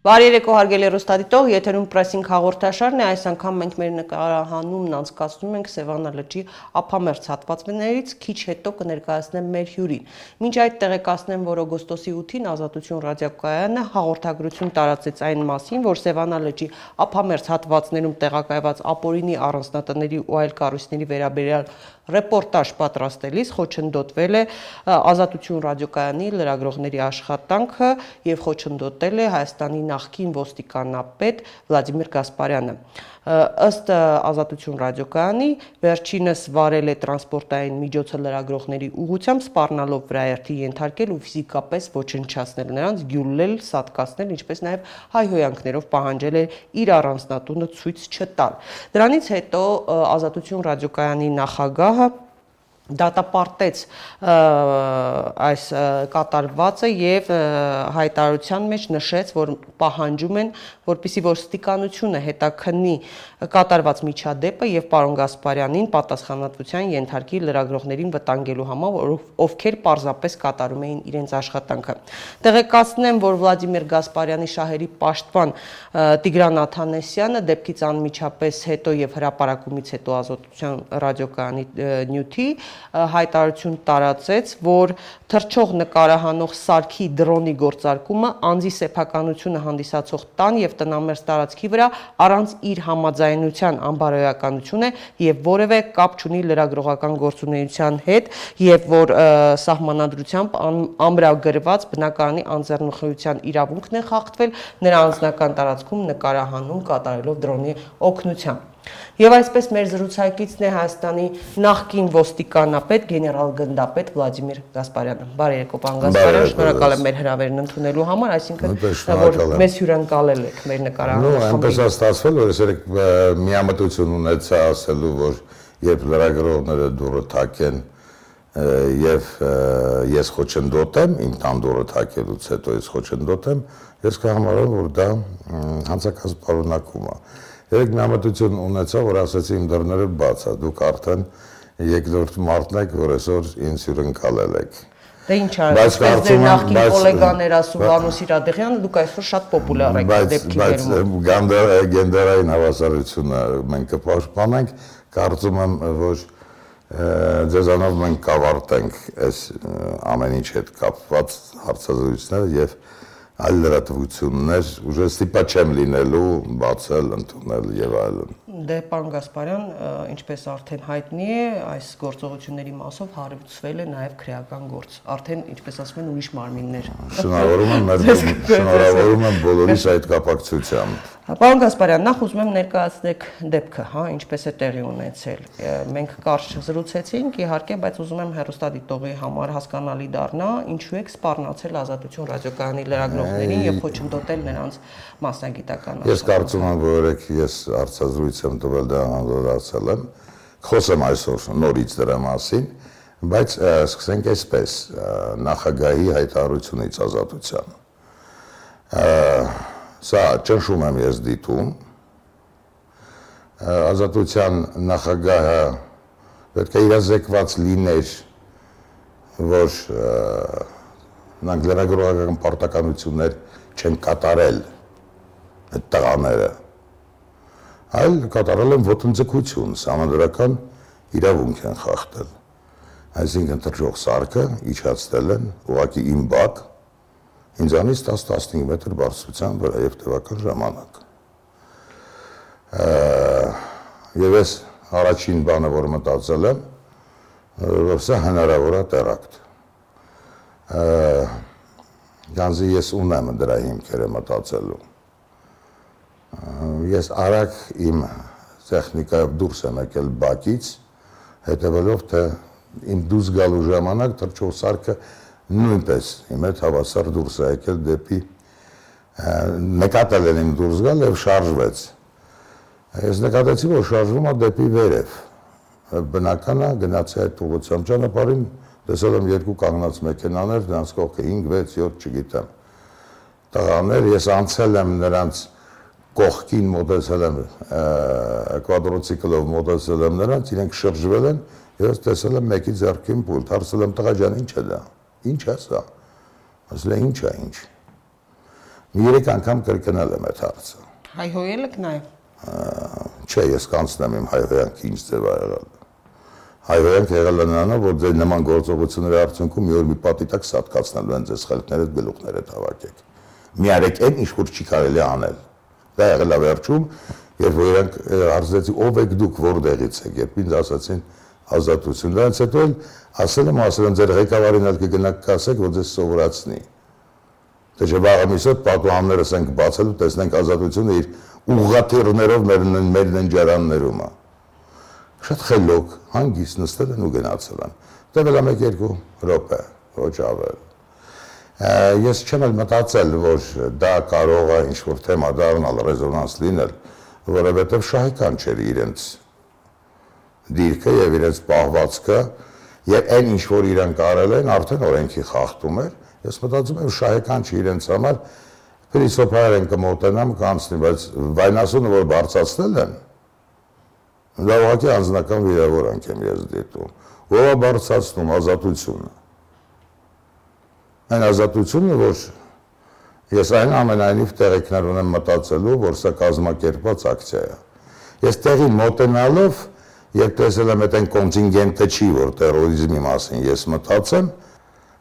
Բարի երեկո հարգելի ռոստադիտող, եթերում պրեսինգ հաղորդաշարն է, այս անգամ մենք մեր նկարահանումն անցկացնում ենք Սևանա լճի ափամերձ հատվածներից, քիչ հետո կներկայացնեմ մեր հյուրին։ Մինչ այդ տեղեկացնեմ, որ օգոստոսի 8-ին Ազատություն ռադիոկայանը հաղորդագրություն տարածեց այն մասին, որ Սևանա լճի ափամերձ հատվածներում տեղակայված ապօրինի առանձնատների ու այլ կառույցների վերաբերյալ ռեպորտաժ պատրաստելիս խոչընդոտվել է Ազատություն ռադիոկայանի լրագրողների աշխատանքը եւ խոչընդոտել է Հայաստանի նախկին ոստիկանապետ Վլադիմիր Գասպարյանը ըստ ազատություն ռադիոկայանի վերջինս վարել է տրանսպորտային միջոցը լրագրողների ուղությամբ սպառնալով վրաերթի ենթարկել ու ֆիզիկապես ոչնչացնել նրանց, գյուլել, սատկացնել, ինչպես նաև հայհոյանքներով պահանջել է իր առանձնատունը ցույց չտալ։ Դրանից հետո ազատություն ռադիոկայանի նախագահը դատապարտեց այս կատարվածը եւ հայտարարության մեջ նշեց, որ պահանջում են, որpիսի որ ստիկանությունը հետաքննի կատարված միջադեպը եւ պարոն Գասպարյանին պատասխանատվության ենթարկի լրագրողներին վտանգելու համար, ովքեր պարզապես կատարում էին իրենց աշխատանքը։ Տեղեկացնեմ, որ Վլադիմիր Գասպարյանի շահերի պաշտպան Տիգրան Աթանեսյանը դեպքից անմիջապես հետո եւ հրաապարակումից հետո ազատության ռադիոկայանի նյութի հայտարարություն տարածեց, որ թրջող նկարահանող սարքի դրոնի գործարկումը անձի սեփականությունը հանդիսացող տան եւ տնամերձ տարածքի վրա առանց իր համաձայնության անբարոյականություն է եւ որևէ կապ չունի լրագրողական գործունեության հետ եւ որ սահմանադրությամբ ամրագրված բնակարանի անձեռնխոհության իրավունքն է խախտվել նրա անձնական տարածքում նկարահանում կատարելով դրոնի օգնությամբ Եվ այսպես մեր զրուցակիցն է Հայաստանի նախկին ոստիկանապետ գեներալ գնդապետ Վլադիմիր Գասպարյանը։ Բարի երեկո, պարոն Գասպարյան, շնորհակալ եմ մեր հրավերն ընդունելու համար, այսինքն որ մեզ հյուրընկալել եք մեր նկարահանը։ Նո, այնպես է ստացվել, որ երեք միամտություն ունեցա ասելու, որ երբ լրագրողները դուրը թակեն եւ ես խոչընդոտեմ իմ տան դուրը թակելուց հետո ես խոչընդոտեմ, ես կհամարեմ, որ դա հանցակաց պարունակում է։ Երեք միամտություն ունեցա, որ ասացի իմ դռները բաց է, դուք արդեն երկրորդ մարդն եք, որ այսօր ինձ հյուրընկալել եք։ Դե ինչ արած, այսպես ձեր նախկին գոլեգաներ Ասուվանու Սիրադեղյանը դուք այսօր շատ պոպուլյար եք դեպքի վերում։ Բայց գենդերային հավասարությունը մենք կպաշտպանենք, կարծում եմ, որ ձեզանով մենք կավարտենք այս ամեն ինչ հետ կապված հարցազրույցները եւ այլ լրատվություններ ուժը ստիպա չեմ լինելու բացել, ընդունել եւ այլն։ Դե պարոն Գասպարյան, ինչպես արդեն հայտնի է, այս գործողությունների մասով հարուցվել է նաև քրեական գործ։ Արդեն, ինչպես ասում են, ուրիշ մարմիններ։ Շնորհավորում եմ մեր շնորհավորում եմ բոլորիս այդ կապակցությամբ։ Պարոն Գասպարյան, նախ ուզում եմ ներկայացնեք դեպքը, հա, ինչպես է տեղի ունեցել։ Մենք կարճ զրուցեցինք, իհարկե, բայց ուզում եմ հերոստատիտողի համար հասկանալի դառնա, ինչու եք սպառնացել Ազատություն ռադիոկայանի լրագրողներին եւ փոչընդոտել նրանց մասնագիտական Ես կարծում եմ, որ ես արցազրույց եմ տվել դա անդրադարձել եմ։ Խոսեմ այսօր նորից դրա մասին, բայց սկսենք այսպես նախագահի հայտարարությունից ազատության։ Սա ճնշում եմ ես դիտում։ Ազատության նախագահը պետք է իրազեկված լիներ, որ նրանք լրագրողական պարտականություններ չեն կատարել այդ տղաները այլ կատարել են ոտնձգություն, համանդրական իրավունք են խախտել։ Այսինքն թրջող սարքը իջացնել են ուղակի իմ բակ ինձանից 10-15 մետր բարձրության վրա եւ տևական ժամանակ։ Եվ ես առաջին բանը, որ մտածել եմ, որ սա հնարավոր է տերակտ։ Գանզի ես ունեմ դրա հիմքերը մտածելու ես արագ իմ տեխնիկայով դուրս եմ եկել բակից, հետևելով թե իմ դուրս գալու ժամանակ թրջող սարքը նույնպես իմ հետ հավասար դուրս է եկել դեպի նկատել են իմ դուրս գալ եւ շարժվեց։ Ես նկատեցի, որ շարժվում է դեպի վերև։ Բնական է գնացի այդ ուղղությամբ ճանապարհին, տեսել եմ երկու կանգնած մեքենաներ, նրանց կողքը 5, 6, 7, չգիտեմ։ Տղաներ, ես անցել եմ նրանց կողքին մոտեցել եմ կվադրոցիկլով մոտեցել եմ նրանց, իրենք շրջվել են, ես տեսել եմ մեկի ձեռքին պուլտ, հարցել եմ տղա ջան, ինչ է դա։ Ինչ է սա։ Ասել է ինչ է ինչ։ Մի երեք անգամ կրկնել եմ այդ հարցը։ Հայհոյել եք նաև։ Չէ, ես կանցնեմ իմ հայհոյանքը ինչ ձև ա եղել։ Հայհոյանքը եղել է նրանով, որ ձեր նման գործողությունների արդյունքում մի օր մի պատի տակ սատկացնելու են ձեզ խելքները, գլուխները հավաքեք։ Մի արեք այն ինչ որ չի կարելի անել։ Դա եղել է վերջում, երբ որ իրանք հարցրեցի ով եք դուք, որտեղից եք, երբ ինձ ասացին ազատություն։ Դրանից հետո էլ ասել եմ, ասել եմ ձեր ղեկավարին էլ կգնաք կասեք, որ ձեզ սովորացնի։ Դե չէ վաղը միսոտ պատուհաններս ենք բացելու, տեսնենք ազատությունը իր ուղղաթիռներով մեր մեր ննջարաններում է։ Շատ խելոք, հանգիստ նստել են ու գնացել են։ Տևել է 1-2 րոպե, ոչ ավել։ Ես չեմ էլ մտածել, որ դա կարող է ինչ-որ թեմա դառնալ, ռեզոնանս լինել, որովհետև շահեկան չէր իրենց դիրքը եւ իրենց պահվածքը եւ այն ինչ որ իրանք արել են, արդեն օրենքի խախտում էր Ես մտածում եմ շահեկան չի իրենց համար փիլիսոփայար են կմոտենամ կանցնի, բայց վայնասունը որ բարձացնել են, դա ուղղակի անձնական վիրավորանք եմ ես դիտում։ Ո՞վ է բարձացնում ազատությունը այն ազատությունը, որ ես այն ամենայնիվ տեղեքներ ունեմ մտածելու, որ սա կազմակերպված ակցիա է։ Ես տեղի մոտենալով, երբ տեսել եմ այդեն կոնտինգենտը չի, որ terrorizmi մասին ես մտածեմ,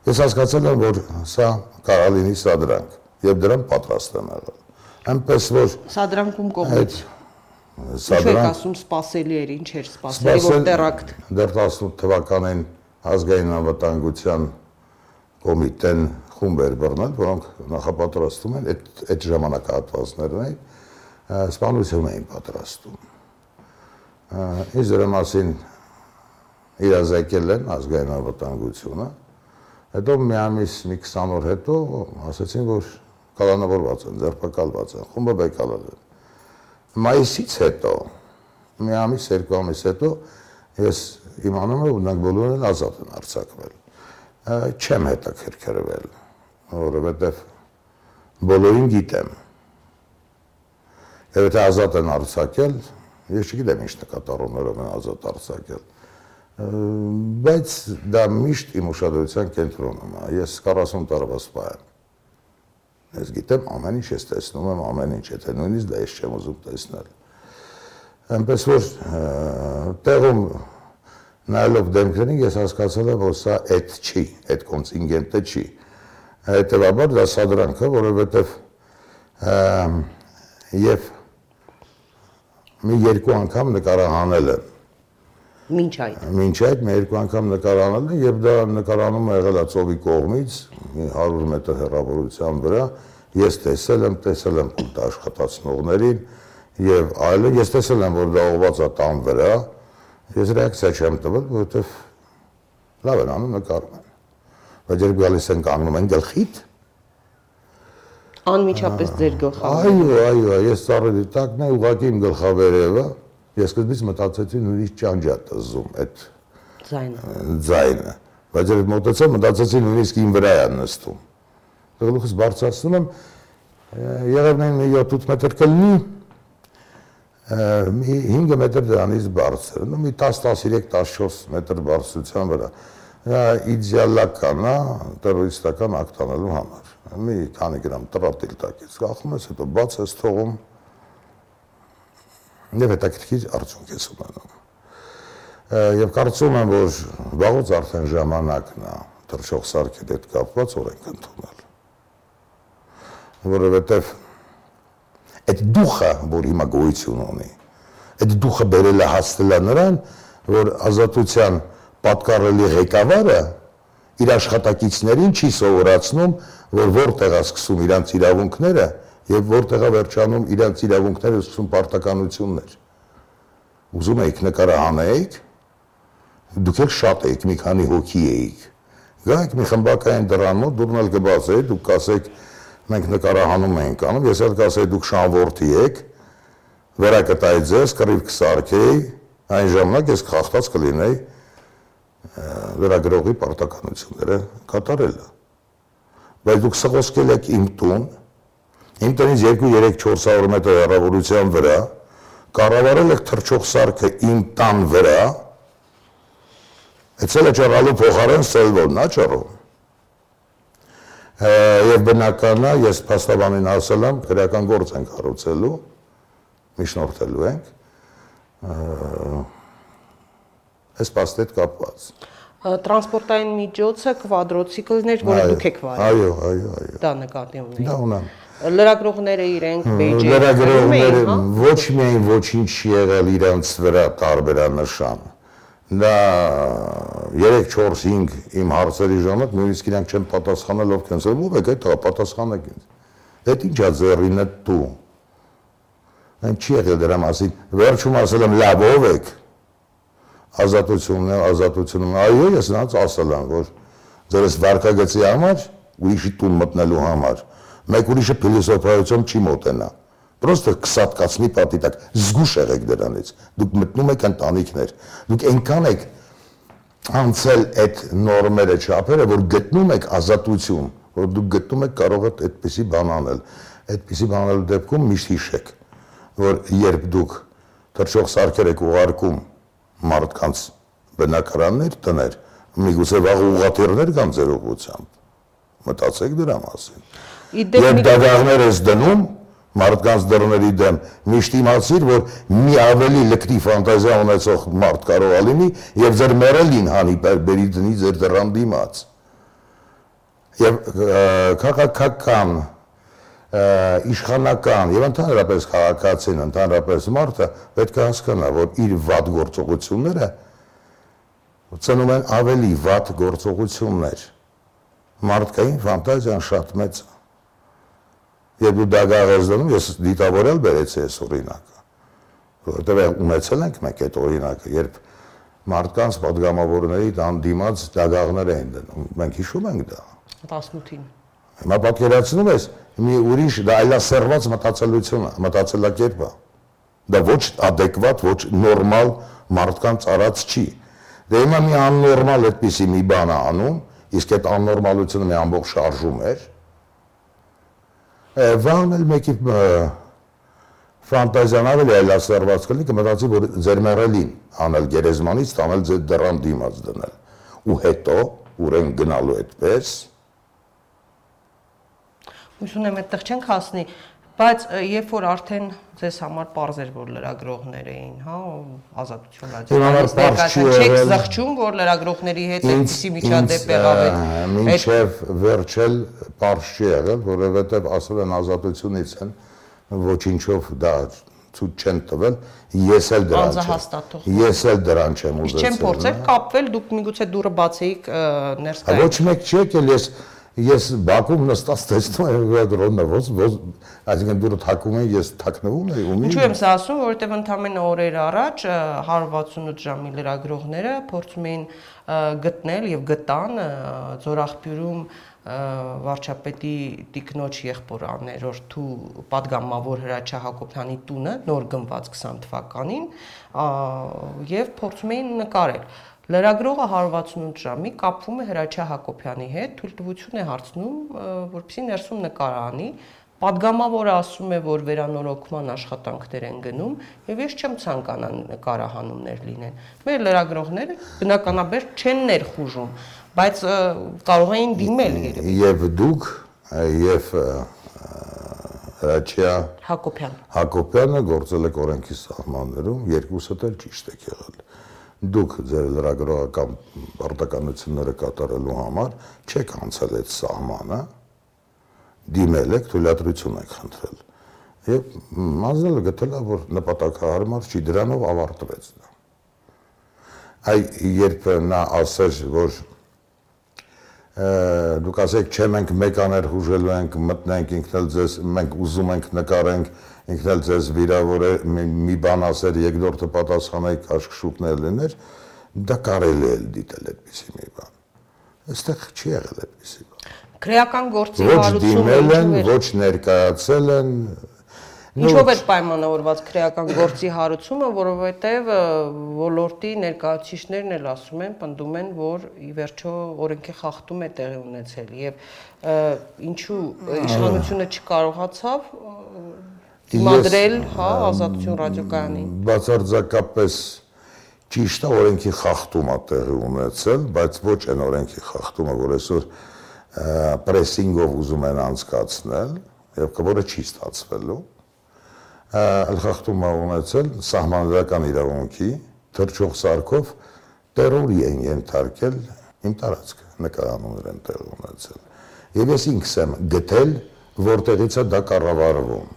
ես հասկացել եմ, որ սա կարա լինի սադրանք եւ դրան պատրաստ եմ եղել։ Այնպես որ սադրանքում կողմից սադրանք ասում սпасելի էր, ինչ էր սпасելի, որ տերակտ։ Դեռ 18 թվականին ազգային անվտանգության կոմիտեն խումբ էր բռնել, որոնք նախապատրաստում են այդ այդ ժամանակահատվածներն էին, սպանություն էին պատրաստում։ Ինչ դրա մասին իրազեկել են ազգային անվտանգությունը, Հետո մի ամիս, մի 20 օր հետո ասացին, որ կալանավորված են, ձերբակալված են, խումբը բեկալել են։ Մայիսից հետո, մի ամիս, երկու ամիս հետո ես իմանում եմ, որ նրանք բոլորն ազատ են արձակվել։ Չեմ հետաքրքրվել, որովհետև բոլորին գիտեմ։ Եվ եթե ազատ են արձակել, ես չգիտեմ ինչ նկատառումներով են ազատ արձակել բայց դա միշտ իմ ուշադրության կենտրոնում է։ Ես 40 տարվա սպա եմ։ Ես գիտեմ ամեն ինչ ես տեսնում եմ, ամեն ինչ, եթե նույնիսկ դա ես չեմ ուզում տեսնել։ Այնպես որ տեղում նայելով դեմքերին ես հասկացել եմ, որ սա այդ չի, այդ կոնտինգենտը չի։ Հետևաբար դա սադրանքը, որովհետև եւ մի երկու անգամ նկարահանել եմ Մինչ այդ։ Մինչ այդ մի երկու անգամ նկարանել են եւ դա նկարանում է եղել ծովի կողմից 100 մետր հեռավորության վրա։ Ես տեսել եմ, տեսել եմ կուլտ աշխատացնողներին եւ այլը, ես տեսել եմ, որ դա ուղված է տան վրա։ Ես ռեակցիա չեմ տվել, որովհետեւ լավ են անում նկարում են։ Բայց երբ գալիս են կանգնում են գլխիդ, անմիջապես ձեր գլխավերը։ Այո, այո, ես ծառերի տակն է ուղակի իմ գլխավերևը Ես սկզբից մտածեցի նույնիսկ ճանջատ զում այդ ձայնը։ Ձայնը։ Բայց երբ մոտեցա մտածեցի նույնիսկ ին վրա է նստում։ Գլուխս բարձրացնում եմ եղևնային մի 7-8 մետր կլինի մի 5 մետր դրանից բարձր, նո մի 10-13 14 մետր բարձրության վրա։ Դա իդեալական է terroristական ակտ անելու համար։ Մի քանի գրամ տրատիլ տակից կախում ես, հետո բաց ես թողում եւ հետաքրքիր արդյունք ես ունենում։ Եվ կարծում եմ, որ վաղուց արդեն ժամանակն է թռչող սարքերի հետ կապված օրենք ընդունել։ Որովհետեւ այդ դուխը, որ հիմա գոյություն ունի, այդ դուխը բերել է հասնել նրան, որ ազատության պատկառելի ղեկավարը իր աշխատակիցներին չի սովորացնում, որ որտեղ է սկսում իրանց իրավունքները եւ որտեղ է վերջանում իրանց իրավունքները սկսում պարտականություններ։ Ուզում եք նկարահանեիք, դուք եք շատ եք, մի քանի հոգի էիք։ Գայք մի խմբակային դրան մոտ դուրնել կբացեի, դուք կասեք մենք նկարահանում ենք անում, ես էլ կասեի դուք շանվորտի եք, վերակտայի ձեզ, կռիվ կսարքեի, այն ժամանակ ես խախտած կլինեի վերագրողի պարտականությունները կատարելը։ Բայց դուք սղոսկել եք իմ տուն, իմ տնից 2-3-400 մետր հեռավորության վրա, կառավարել եք թրջող սարքը իմ տան վրա, Էցել է ճառալու փոխարեն սելվորն է ճառում։ Եվ բնական է, ես փաստաբանին ասել եմ, քրեական գործ ենք հարուցելու, միջնորդելու ենք։ Այս փաստի հետ կապված։ Տրանսպորտային միջոցը կվադրոցիկլներ, որը դուք եք վարել։ Այո, այո, այո։ Դա նկատի ունեի։ Դա ունեմ։ Լրագրողները իրենք բեյջը Լրագրողները ոչ միայն ոչինչ չի եղել իրենց վրա տարբերանշան։ Դա 3-4-5 իմ հարցերի ժամանակ նույնիսկ իրանք չեն պատասխանել ով կենսել, ով եք այդ պատասխանեք ինձ։ Այդ ինչա ձեռինը դու։ Այն չի եղել դրա մասին։ Վերջում ասել եմ լավ ով եք։ Ազատությունն է, ազատությունն է։ Այո, ես նրանց ասել եմ, որ ձերս վարկագծի համար, ուրիշի տուն մտնելու համար մեկ ուրիշը փիլիսոփայություն չի մոտենա։ Պրոստը կսատկացնի պատի տակ։ Զգուշ եղեք դրանից։ Դուք մտնում եք ընտանիքներ։ Դուք այնքան եք անցել այդ նորմերը չափերը, որ գտնում եք ազատություն, որ դուք գտնում եք կարող եք այդպիսի բան անել։ Այդպիսի բան անելու դեպքում միշտ հիշեք, որ երբ դուք թրջող սարքեր եք ուղարկում մարդկանց բնակարաններ, տներ, միգուցե վաղ ուղղաթիռներ կան ձեր ուղղությամբ։ Մտածեք դրա մասին։ Երբ դավաղներ ես դնում մարդկանց դռների դեմ, միշտ իմացիր, որ մի ավելի լկրի ֆանտազիա ունեցող մարդ կարող է լինի եւ ձեր մերելին հանի բերի դնի ձեր դռան դիմաց։ Եվ քաղաքական իշխանական եւ ընդհանրապես քաղաքացին, ընդհանրապես մարդը պետք է հասկանա, որ իր վատ գործողությունները ծնում են ավելի վատ գործողություններ։ Մարդկային ֆանտազիան շատ մեծ է Երբ դու դագաղ ես դնում, ես դիտավորել բերեցի այս օրինակը, որովհետև ունեցել ենք մենք այդ օրինակը, երբ մարդկանց падգամավորների դիմաց դագաղներ էին դնում։ Մենք հիշում ենք դա 18-ին։ Հիմա պատկերացնում ես մի ուրիշ դա այլասերված մտածելություն է, մտածելակերպ է։ Դա ոչ adekvat, ոչ նորմալ մարդկանց արած չի։ Դե հիմա մի աննորմալ այդպիսի մի բան է անում, իսկ այդ աննորմալությունը մի ամբողջ շարժում էր, վաղն էլ մեկի ֆանտազիան ավելի այլասերված կլինի, կմտածի, որ ձեր մեռելին անել գերեզմանից տանել ձեր դռան դիմաց դնել։ Ու հետո ուրեն գնալու այդպես։ Հույս ունեմ այդտեղ չենք հասնի, բայց երբ որ արդեն ձեզ համար པարզ էր որ լրագրողներ էին, հա, ազատություն ներկայացան, չեք զղջում, որ լրագրողների հետ այդպիսի միջադեպ եղավ Մինչև վերջել པարզ չի եղել, որովհետև ասել են ազատությունից են ոչինչով դա ցույց չեն տվել, ես էլ դրան չեմ։ Ես էլ դրան չեմ ուզեցել։ չեմ փորձել կապվել, դուք միգուցե դուրը բացեիք ներս գայիք։ Ոչ մեկ չի եկել, ես ես Բաքվում նստած տեսնում եմ ռեդրոնը ոնց ոնց Այսինքն դուրը թակում են, ես թակնվում եմ ու մի Ինչու եմ սա ասում, որովհետև ընդամենը օրեր առաջ 168 ժամի լրագրողները փորձում էին գտնել եւ գտան ծորախբյուրում վարչապետի տիկնոջ եղբոր աներորդու падգամավոր հրաչա Հակոբյանի տունը նոր գնված 20 թվականին եւ փորձում էին նկարել Լրագրողը 168 ժամի կապվում է Հրաչյա Հակոբյանի հետ, թույլտվություն է հարցնում, որպեսզի ներսում նկարանի, Պատգամավորը ասում է, որ վերանորոգման աշխատանքներ են գնում, եւ ես չեմ ցանկանա նկարահանումներ լինեն։ Մեր լրագրողները բնականաբար չեն ներխուժում, բայց կարող էին դիմել երևի։ Եվ դուք եւ Հրաչյա Հակոբյան Հակոբյանը գործել եք օրենքի սահմաններում, երկուսը էլ ճիշտ եք եղել դուք ձեր լրագրողական պարտականությունները կատարելու համար չեք անցել այդ սահմանը, դիմել եք, թույլատրություն եք խնդրել։ Եվ մազնելը գտել է, որ նպատակահարմար չի, դրանով ավարտվեց դա։ Այ երբ նա ասեր, որ դուք ասեք, չէ մենք մեկ աներ հուժելու ենք, մտնենք ինքնել ձեզ, մենք ուզում ենք նկարենք, ինքն էլ ձեզ վիրավոր է մի բան ասեր երկրորդը պատասխանեք աշկշուկներ լիներ դա կարելի է դիտել այդպեսի մի բան այստեղ չի եղել այդպեսի բան քրեական գործի հարուցումը ոչ դիմել են ոչ ներկայացել են Ինչով է պայմանավորված քրեական գործի հարուցումը, որովհետև ոլորտի ներկայացուցիչներն էլ ասում են, պնդում են, որ ի վերջո օրենքի խախտում է տեղի ունեցել եւ ինչու իշխանությունը չկարողացավ դիմադրել, հա, ազատություն ռադիոկայանին։ Բացարձակապես ճիշտ է օրենքի խախտում է տեղի ունեցել, բայց ոչ այն օրենքի խախտումը, որ այսօր պրեսինգով ուզում են անցկացնել եւ որը չի ստացվելու ալխախտում ունեցել սահմանադրական իրավունքի թրջող սարքով տերորի են ենթարկել իմ տարածքը նկարաններ են տեղ ունեցել եւ ես ինքս եմ գտել որտեղից է դա կառավարվում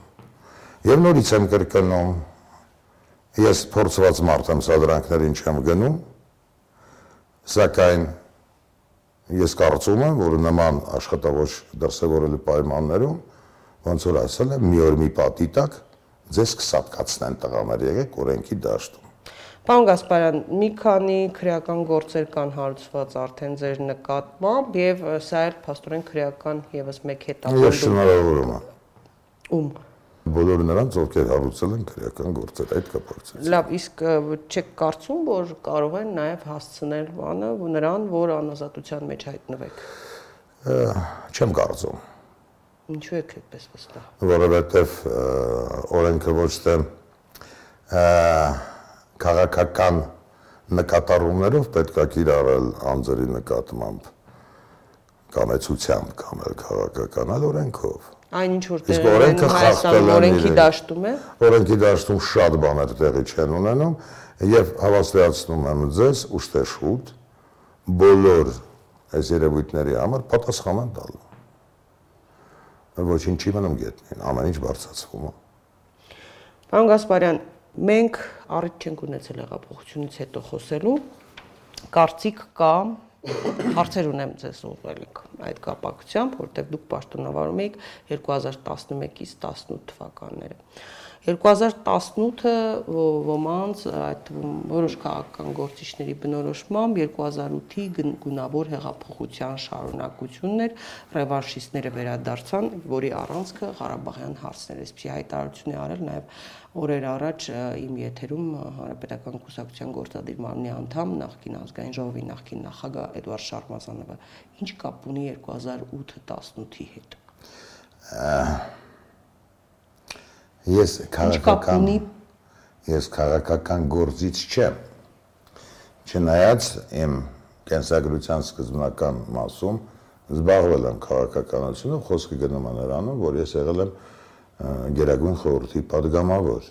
եւ նորից եմ կրկնում ես փորձված մարդ եմ սադրանքներին չեմ գնում սակայն ես կարծում եմ որ նման աշխատավոչ դրսևորելու պայմաններում ոնց որ ասել եմ մի օր մի պատի տակ ձեզ կսապկացնեն տղաներ եղեք օրենքի դաշտում Պարոն Գասպարյան, մի քանի քրեական գործեր կան հարուցված արդեն ձեր նկատմամբ եւ սա էլ փաստորեն քրեական եւս մեկ հետապնդում։ Ես շնորհավորում եմ։ Ում բոլոր նրանց, ովքեր հարուցել են քրեական գործեր այդ կապակցությամբ։ Լավ, իսկ չեք կարծում, որ կարող են նաև հասցնել բանը նրան, որ անազատության մեջ հայտնվեք։ Չեմ կարծում։ Ինչու եք այդպես վստահ։ Որովհետև օրենքը ոչ թե քաղաքական նկատառումներով պետք է կիրառել անձերի նկատմամբ կամեցությամբ կամ էլ քաղաքական այլ օրենքով։ Այն ինչ որ տեղի են Հայաստանում օրենքի դաշտում է։ Օրենքի դաշտում շատ բաներ տեղի չեն ունենում եւ հավաստիացնում եմ ձեզ ուշտե շուտ բոլոր այս երևույթների համար պատասխան են տալու։ Ոչինչ չի մնում գետնին, ամեն ինչ բարձրացվում է։ Պարոն Գասպարյան, Մենք առիթ չենք ունեցել հեղափոխությունից հետո խոսելու։ Կարծիք կա, հարցեր ունեմ ձեզ ուղղելիք այդ կապակցությամբ, որտեղ դուք պաշտոնավարում եք 2011-ից 18 թվականները։ 2018-ը ոմանց այդ որոշ քաղաքական գործիչների բնորոշմամբ 2008-ի գունավոր հեղափոխության շարունակությունն էր, ռևանշիստները վերադարձան, որի առանցքը Ղարաբաղյան հարցներ է։ Այսպեսի հայտարարություն է արել նաև օրեր առաջ իմ եթերում Հանրապետական կուսակցության գործադիր մարմնի անդամ նախկին ազգային ժողովի նախկին նախագահ Էդվարդ Շարմազանովը ինչ կապ ունի 2008-18-ի հետ։ Ես քաղաքական ես քաղաքական գործից չեմ։ Չնայած իմ կենսագրության սկզբնական մասում զբաղվել եմ քաղաքականությունով, խոսքը գնում է նրանում, որ ես եղել եմ գերագույն խորհրդի падգամավոր։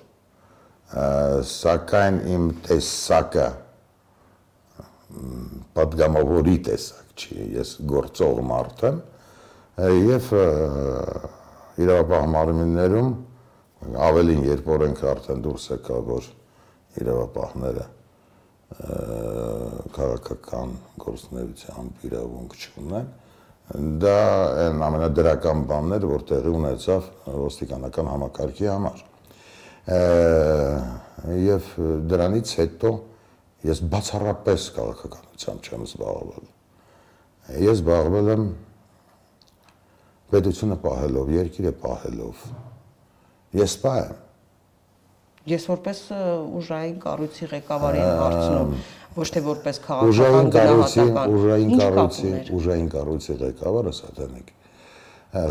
Սակայն իմ տեսակը падգամավորի տեսակ չի, ես գործող մարդ եմ եւ իրավապահ ավելին երբ օրենքը արդեն դուրս եկա, որ իրավապահները քաղաքական գործունեությամբ իրավունք չունեն, դա այն ամենադրական բանն էր, որ տեղի ունեցավ ոստիկանական համակարգի համար։ Եվ դրանից հետո ես բացառապես քաղաքականությամբ չեմ զբաղվել։ Ես զբաղվել եմ պետությունը պահելով, երկիրը պահելով, Ես սպա եմ։ Ես որպես ուժային կառույցի ղեկավար եմ հարցնում, ոչ թե որպես քաղաքական գնահատական։ Ուժային կառույցի, ուժային կառույցի ղեկավարը սատանիկ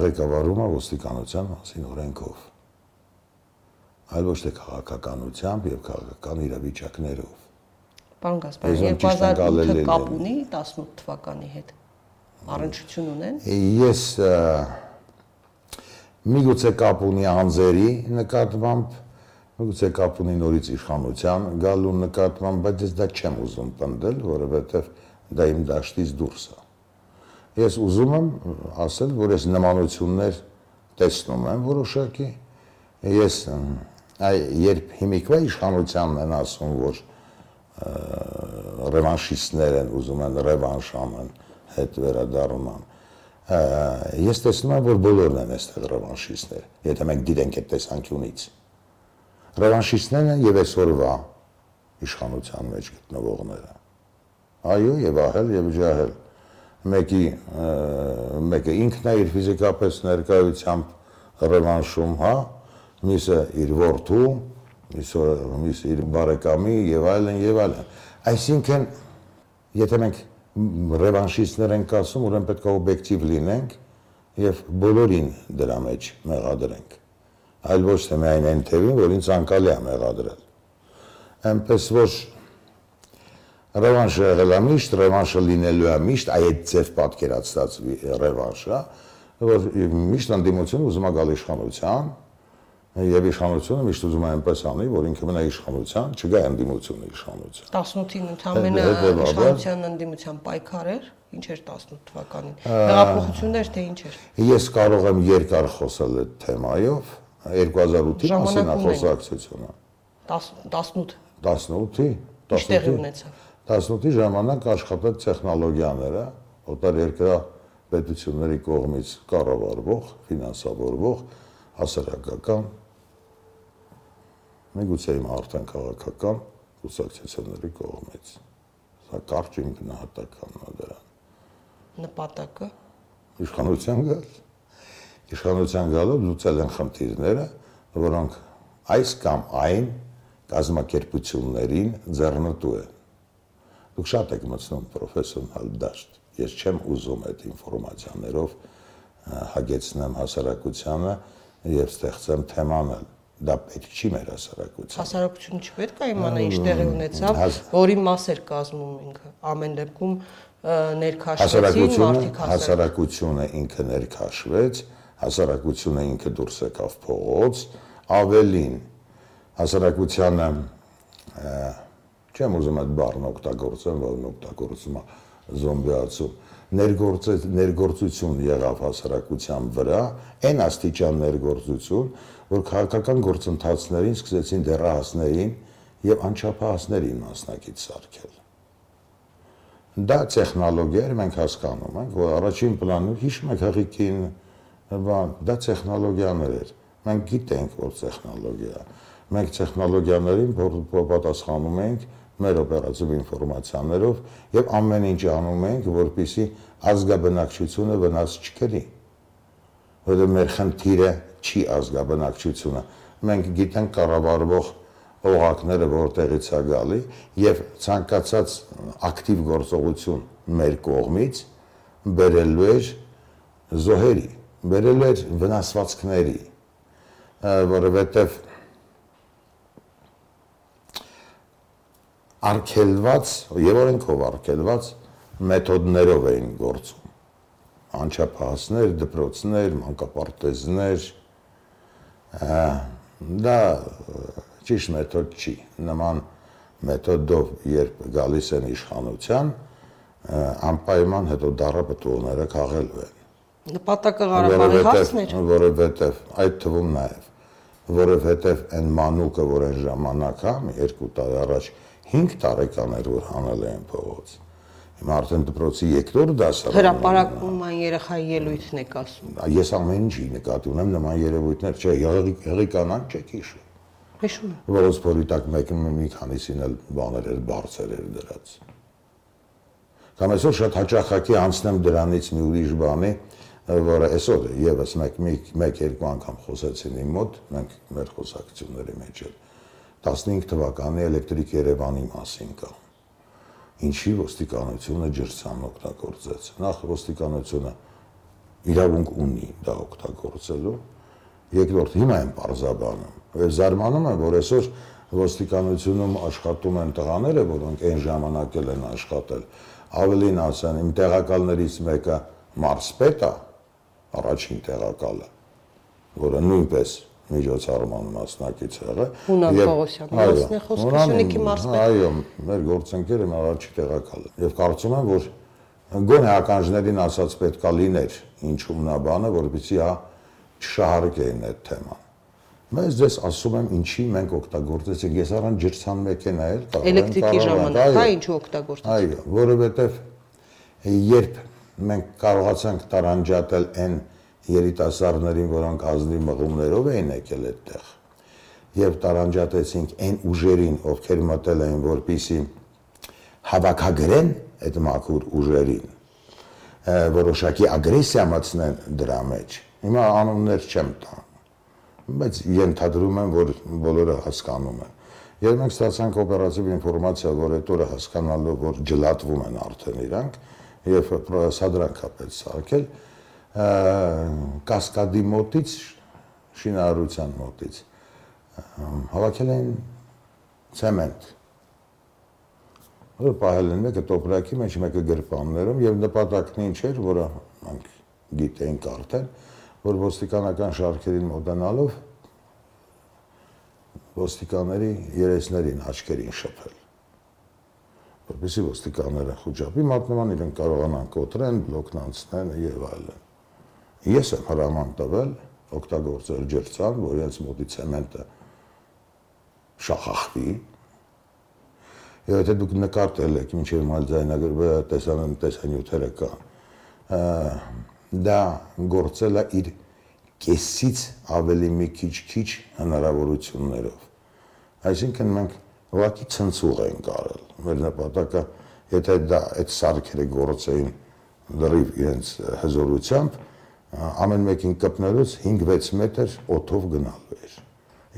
ղեկավարում է ոստիկանության մասին օրենքով այլ ոչ թե քաղաքականությամբ եւ քաղաքական իրավիճակներով։ Պարոն Գասպարյան, 2008-ը կապ ունի 18 թվականի հետ։ Առնչություն ունեն։ Ես միգուցե կապ ունի անձերի նկատմամբ, միգուցե կապ ունի նորից իշխանության գալու նկատմամբ, բայց ես դա չեմ ուզում պնդել, որովհետև դա իմ դաշտից դուրս է։ Ես ուզում եմ ասել, որ ես նմանություններ տեսնում եմ որոշակի։ Ես այ երբ հիմիկվա իշխանությանն են ասում, որ ռևանշիստներ են ուզում են ռևանշ անեն, հետ վերադառնան ես տեսնում եմ, որ բոլորն են այստեղ ռևանշիստներ, եթե մենք դիտենք այդ տեսանկյունից։ Ռևանշիստներն են եւ այսօրվա իշխանության մեջ գտնվողները։ Այո, եւ ահել եւ ջահել։ Մեկի մեկը ինքն է իր ֆիզիկապես ներկայությամբ ռևանշում, հա, միսը իր որդու, միսը միսը իր բարեկամի եւ այլն եւ այլն։ Այսինքն, եթե մենք ռևանշիստներ ենք ասում, ուրեմն պետք է օբյեկտիվ լինենք եւ բոլորին դրա մեջ մեղադրենք։ Այլ ոչ թե միայն այն թևին, որին ցանկալի է մեղադրել։ Այնպես որ Ռևանշը եղել է միշտ, ռևանշը լինելու է միշտ, այդ ձև պատկերացած ռևանշը, որ միշտ ընդդիմությունը ուզում է գալ իշխանության, եւ իշխանությունը միշտ ուզում է այնպես անի, որ ինքը մնա իշխանության, չգա ընդդիմությունը իշխանության։ 18-ին ընդամենը իշխանության ընդդիմության պայքար էր, ինչ էր 18 թվականին։ Հեղափոխություններ թե ինչ էր։ Ես կարող եմ երկար խոսել այդ թեմայով, 2008-ի մասին խոսակցությունը։ 18 18-ի 18-ի ունեցավ 18-ի ժամանակ աշխատած տեխնոլոգիաները օտար երկրա պետությունների կողմից կառավարվող, ֆինանսավորվող հասարակական միգուցե իմ արդեն քաղաքական կուսակցությունների կողմից։ Սա կարճ իմ գնահատականն է դրան։ Նպատակը իշխանության գալ։ Իշխանության գալով լուծել են խնդիրները, որոնք այս կամ այն կազմակերպություններին ձեռնտու են Դուք շատ եք մտցնում պրոֆեսիոնալ դաշտ։ Ես չեմ ուզում այդ ինֆորմացիաներով հագեցնեմ հասարակությանը եւ ստեղծեմ թեմանել դա պետք չի մեր հասարակության։ Հասարակությունը չպետք է իմանա ինչ տեղի ունեցավ, որի մաս էր կազմում ինքը։ Ամեն դեպքում ներքաշվեցին մարդիկ հասարակությունը ինքը ներքաշվեց, հասարակությունը ինքը դուրս եկավ փողոց, ավելին հասարակությանը Չեմ ուզում այդ բառն օգտագործեմ, որն օգտագործում է զոմբիացում։ Ներգործեց ներգործություն եղավ հասարակության վրա, այն աստիճան ներգործություն, որ քաղաքական գործընթացներին սկսեցին դեռահասներին եւ անչափահասներին մասնակից սարքել։ Դա տեխնոլոգիա էր, մենք հասկանում ենք, որ առաջին պլանում հիշում եք հղիկին, բան, դա տեխնոլոգիաներ էր։ Մենք գիտենք, որ տեխնոլոգիա։ Մենք տեխնոլոգիաներին պատասխանում ենք մեր օպերատիվ ինֆորմացիաներով եւ ամեն ինչ անում ենք, որպիսի ազգաբնակչությունը վնաս չկրի։ Որը մեր խնդիրը չի ազգաբնակչությունը։ Մենք գիտենք կառավարվող օղակները որտեղից է գալի եւ ցանկացած ակտիվ գործողություն մեր կողմից բերելու էր զոհերի, բերելու էր վնասվածքների, որովհետեւ արկելված եւ օրենքով արկելված մեթոդներով էին գործում անչափահասներ, դպրոցներ, մանկապարտեզներ դա ճիշտ մեթոդ չի նման մեթոդով երբ գալիս են իշխանության անպայման հետո դարը պտուղները քաղելու են նպատակը Ղարաբաղի հարցն էր որովհետև այդ թվում նաև որովհետև այն մանուկը որ այն ժամանակ հա մի երկու տարի առաջ 5 տարեկան էր որ հանել էին փողոց։ Հիմա արդեն դպրոցի երկրորդ դասարանում։ Հրապարակում այն երեխայի ելույթն եք ասում։ Ես ամեն ինչի նկատի ունեմ նման երևույթներ, չէ, եղի կանան չեք հիշում։ Հիշում եմ։ Որոնց փորի տակ մեկը մի քանիսին էլ բաներ էր, բարձր էր դրած։ Կամ այսօր շատ հաճախակի անցնեմ դրանից մի ուրիշ բանի, որը այսօր եւս մեկ մեկ երկու անգամ խոսեցին իմ մոտ, մենք մեր խոսակցությունների մեջ էլ 15 թվականի էլեկտրիկ Երևանի մասին կա։ Ինչի ոստիկանությունը ջրցան օգտագործեց։ Նախ ոստիկանությունը իրավունք ունի դա օգտագործելու։ Երկրորդ հիմա են parzabanım։ Եվ զարմանում եմ, որ այսօր ոստիկանությունում աշխատում են տղաները, որոնք այն ժամանակ են աշխատել։ Ավելին ասեն, իմ տեղակալներից մեկը մարսպետ է, առաջին տեղակալը, որը նույնպես միջոցառման մասնակից եղել։ Հունան Պողոսյան, մասն է խոսքը Սյունիքի մարզպետ։ Այո, մեր գործընկերը առաջի տեղակալը։ Եվ կարծում եմ, որ գոնե ականջներին ասած պետքա լիներ ինչու նա բանը, որովհետեւ հա չշահարկեին այդ թեման։ Բայց ես ասում եմ, ինչի մենք օգտագործեցինք, ես առան ջրցան մեքենա էլ կարող եմ էլեկտրիկի ժամանակ, հա, ինչու օգտագործեցինք։ Այո, որովհետև երբ մենք կարողացանք տարանջատել այն երիտասարդներին, որոնք ազնիվ մղումներով էին եկել այդտեղ եւ տարանջատեցինք այն ուժերին, ովքեր մտել էին, որպիսի հավաքագրեն այդ մաքուր ուժերին, որոշակի ագրեսիա մտցնեն դրա մեջ։ Հիմա անուններ չեմ տա, բայց ենթադրում եմ, որ բոլորը հասկանում են։ Երբ մենք ստացանք օպերատիվ ինֆորմացիա, որ այդ օրը հասկանալով, որ ջլատվում են արդեն իրանք, եւ սադրանք ապեց սարքել, կասկադի մոտից շինարարության մոտից հավաքել են ցեմենտ որ պահել են մեկը տոպրակի մեջ, մեկը գրպաններում եւ նպատակն ինչ էր, որը մենք գիտեինք արդեն, որ ոստիկանական շարքերին մոտենալով ոստիկանների երեսներին, աչքերին շփել որպեսզի ոստիկանները խոճապի մատնման իրեն կարողանան կոտրեն, բլոկն անցնեն եւ այլն։ Ես եմ հրաման տվել օգտագործել ջրցան, որ իրենց մոտի ցեմենտը շախախվի։ Եվ եթե դուք նկարտել եք ինչեւ մալ ձայնագրվը տեսանն տեսանյութերը կա, դա գործել է իր կեսից ավելի մի քիչ-քիչ հնարավորություններով։ Այսինքն մենք ուղղակի ցնցուղ են կարել։ Մեր նպատակը, եթե դա այդ սարքերը գործեին լրիվ իրենց հզորությամբ, ամեն մեկին կպնելուց 5-6 մետր օթով գնալու էր։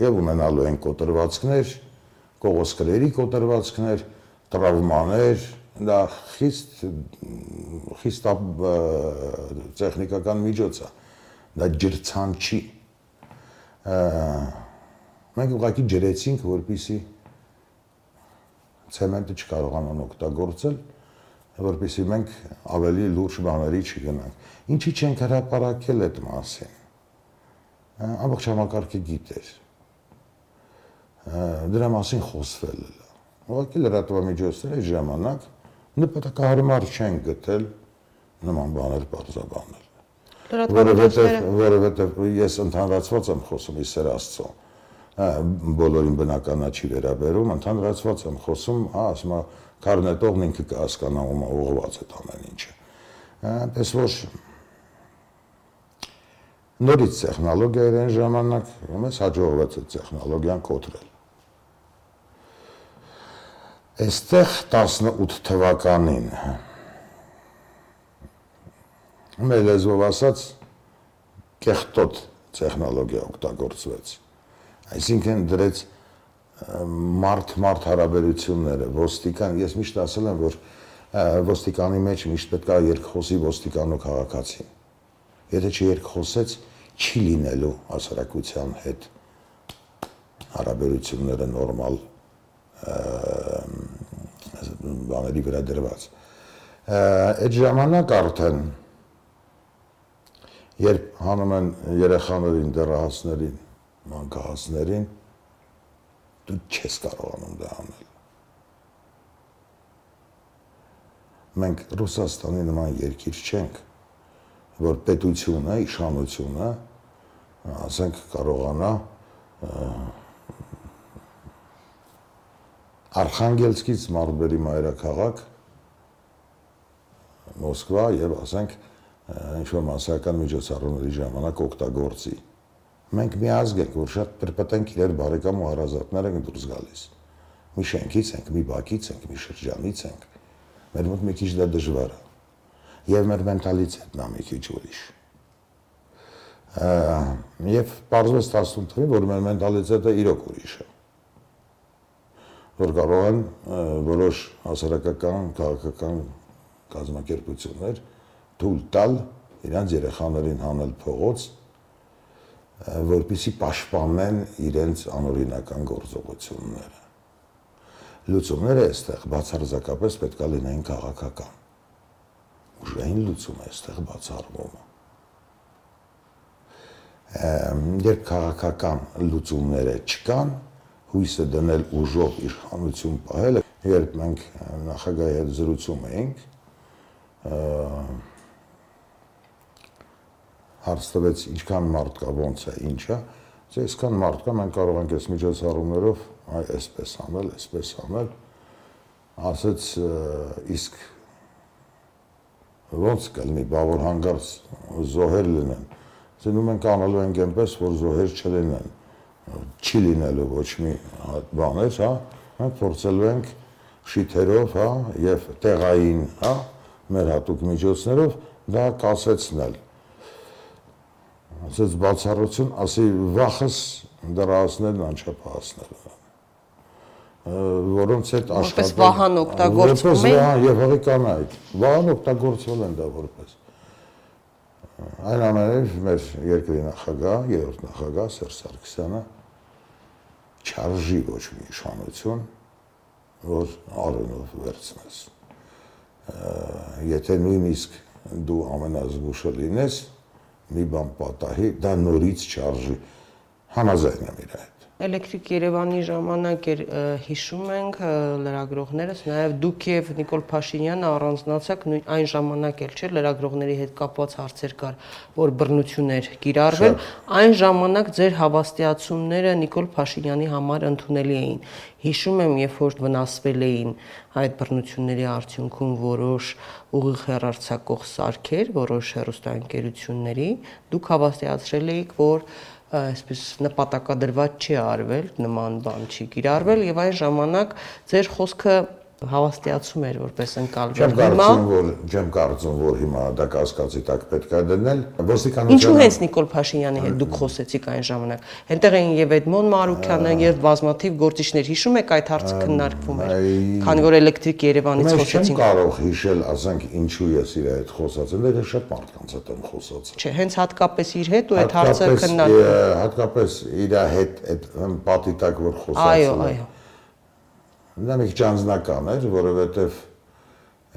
Եվ ունենալու են կոտրվածքներ, կողոսկրերի կոտրվածքներ, տրավմաներ, դա խիստ խիստ տեխնիկական միջոց է։ Դա ջրցան չի։ Մենք ուղղակի ջրեցինք, որպիսի ցեմենտը չկարողանան օգտագործել, որպեսզի մենք ավելի լուրջ բաների չգնանք։ Ինչի չենք հրապարակել այդ մասին։ Ամբողջ համակարգը գիտեր։ Դրա մասին խոսվել է։ Ուղղակի լրատվամիջոցները ժամանակ նպատակահարմար չեն գտել նման բաներ բարձրաբանել։ Որովհետև որովհետև ես ընդհանրացված եմ խոսում իսեր Աստծո բոլորին բնականա չի վերաբերում, ընդհանրացված եմ խոսում, հա, ասում եմ, կարնետողն ինքը կհասկանա ում ուղղված է ամեն ինչը։ Այնպես որ նորից տեխնոլոգիա իրեն ժամանակ մեզ հաջողվեց այդ տեխնոլոգիան կոտրել։ Այստեղ 18 թվականին մեր լեզվով ասած կեղտոտ տեխնոլոգիա օգտագործվեց Այսինքն դրեց մարդ-մարդ հարաբերությունները, ոստիկան, ես միշտ ասել եմ, որ ոստիկանի մեջ միշտ պետք է երկխոսի ոստիկան ու քաղաքացին։ Եթե չերկխոսեց, չի լինելու հասարակության հետ հարաբերությունները նորմալ բաների վրա դրված։ Այդ ժամանակ արդեն երբ հանում են երեխաներին, դեռահասներին մանկահասներին դու չես կարողանում դա անել։ Մենք Ռուսաստանի նման երկիր չենք, որ պետությունը, իշխանությունը, ասենք կարողանա Արխանգելսկից Մարբերի մայրաքաղաք Մոսկվա եւ ասենք ինչ որ մասսայական միջոցառումների ժամանակ օգտագործի մենք մի ազգ ենք, որ շատ տրպտենք իրար բարեկամ ու հարազատներ ենք դուրս գալիս։ Մի շենքից ենք, մի բակից ենք, մի շրջանից ենք։ Մեր մոտ մի քիչ դա դժվար է։ Եվ մեր մենտալիտետն է մի քիչ ուրիշ։ Եվ բարձրացած 18 թվին, որ մեր մենտալիտետը իրոք ուրիշ է որ կարող են որոշ հասարակական, քաղաքական կազմակերպություններ թույլ տալ իրանց երեխաներին հանել փողոց որպիսի պաշտպանեն իրենց անօրինական գործողությունները։ Լուծումները այստեղ բացարձակապես պետք է լինեն քաղաքական։ Ուժային լուծում է այստեղ բացառվում։ Երբ քաղաքական լուծումները չկան, հույսը դնել ուժով իշխանություն պահել, երբ մենք նախագահի հետ զրուցում էինք, հարց տվեց ինչքան մարդ կա, ոնց է, ինչա, դե այսքան մարդ կա, մենք կարող ենք այս միջոցառումներով այ այսպես անել, այսպես անել։ Ասեց իսկ ոնց կլինի, բա որ հանգարց զոհեր լինեն։ Ձենում ենք անելու ենք այնպես, որ զոհեր չլինեն։ Չի լինելու ոչ մի բաներ, հա, մենք փորձելու ենք շիթերով, հա, եւ տեղային, հա, մեր հատուկ միջոցներով դա կասեցնել ասեց բացառություն, ասի վախս դրահասներն անչափահասները որոնց հետ աշխատել որպես վահան օգտագործվում են վահան եւ հղի կանայք վահան օգտագործվել են դա որպես այն ամենից մեր երկրի նախագահ երրորդ նախագահ Սերժ Սարգսյանը չարժի ոչ մի իշխանություն որ արոնով վերցնես։ Եթե նույնիսկ դու ամենազգուշը լինես, մի բան պատահի, դա նորից չարժի համաձայն եմ իր հետ Էլեկտրիկ Երևանի ժամանակ էր հիշում ենք լրագրողներս, նաև դուք եւ Նիկոլ Փաշինյանը առանձնացաք նույն այն ժամանակ էլ չէ լրագրողների հետ կապված հարցեր կար, որ բռնություններ կիրառվել, այն ժամանակ ձեր հավաստիացումները Նիկոլ Փաշինյանի համար ընդունելի էին։ Հիշում եմ, երբ որ վնասվել էին այդ բռնությունների արդյունքում որոշ ուղիղ հերարցակող սարքեր, որոշ հերոստանգերությունների, դուք հավաստիացրել էիք, որ այսպես նպատակադրված չի արվել, նման բան չի կիրառվել եւ այն ժամանակ ձեր խոսքը հավաստիացում էր որպես ընկալվել։ Չեմ կարծում, որ չեմ կարծում, որ հիմա դա կասկածի տակ պետք է դնել։ Ոստիկանության Ինչու հենց Նիկոլ Փաշինյանի հետ դուք խոսեցիք այն ժամանակ։ Հենտեղ էին եւ Էդմոն Մարուկյանը եւ բազմաթիվ գործիչներ։ Հիշում եք այդ հարցը քննարկվում էր։ Քանի որ էլեկտրիկ Երևանից խոսեցինք։ Չեմ կարող հիշել, ասենք, ինչու ես իր հետ խոսացել, դա շատ մարդկանց հետ եմ խոսացել։ Չէ, հենց հատկապես իր հետ ու այդ հարցը քննարկվում։ Հատկապես իր հետ այդ պատի տակ որ խոսացել։ Այո, այո Դա մի քիչ անձնական էր, որովհետև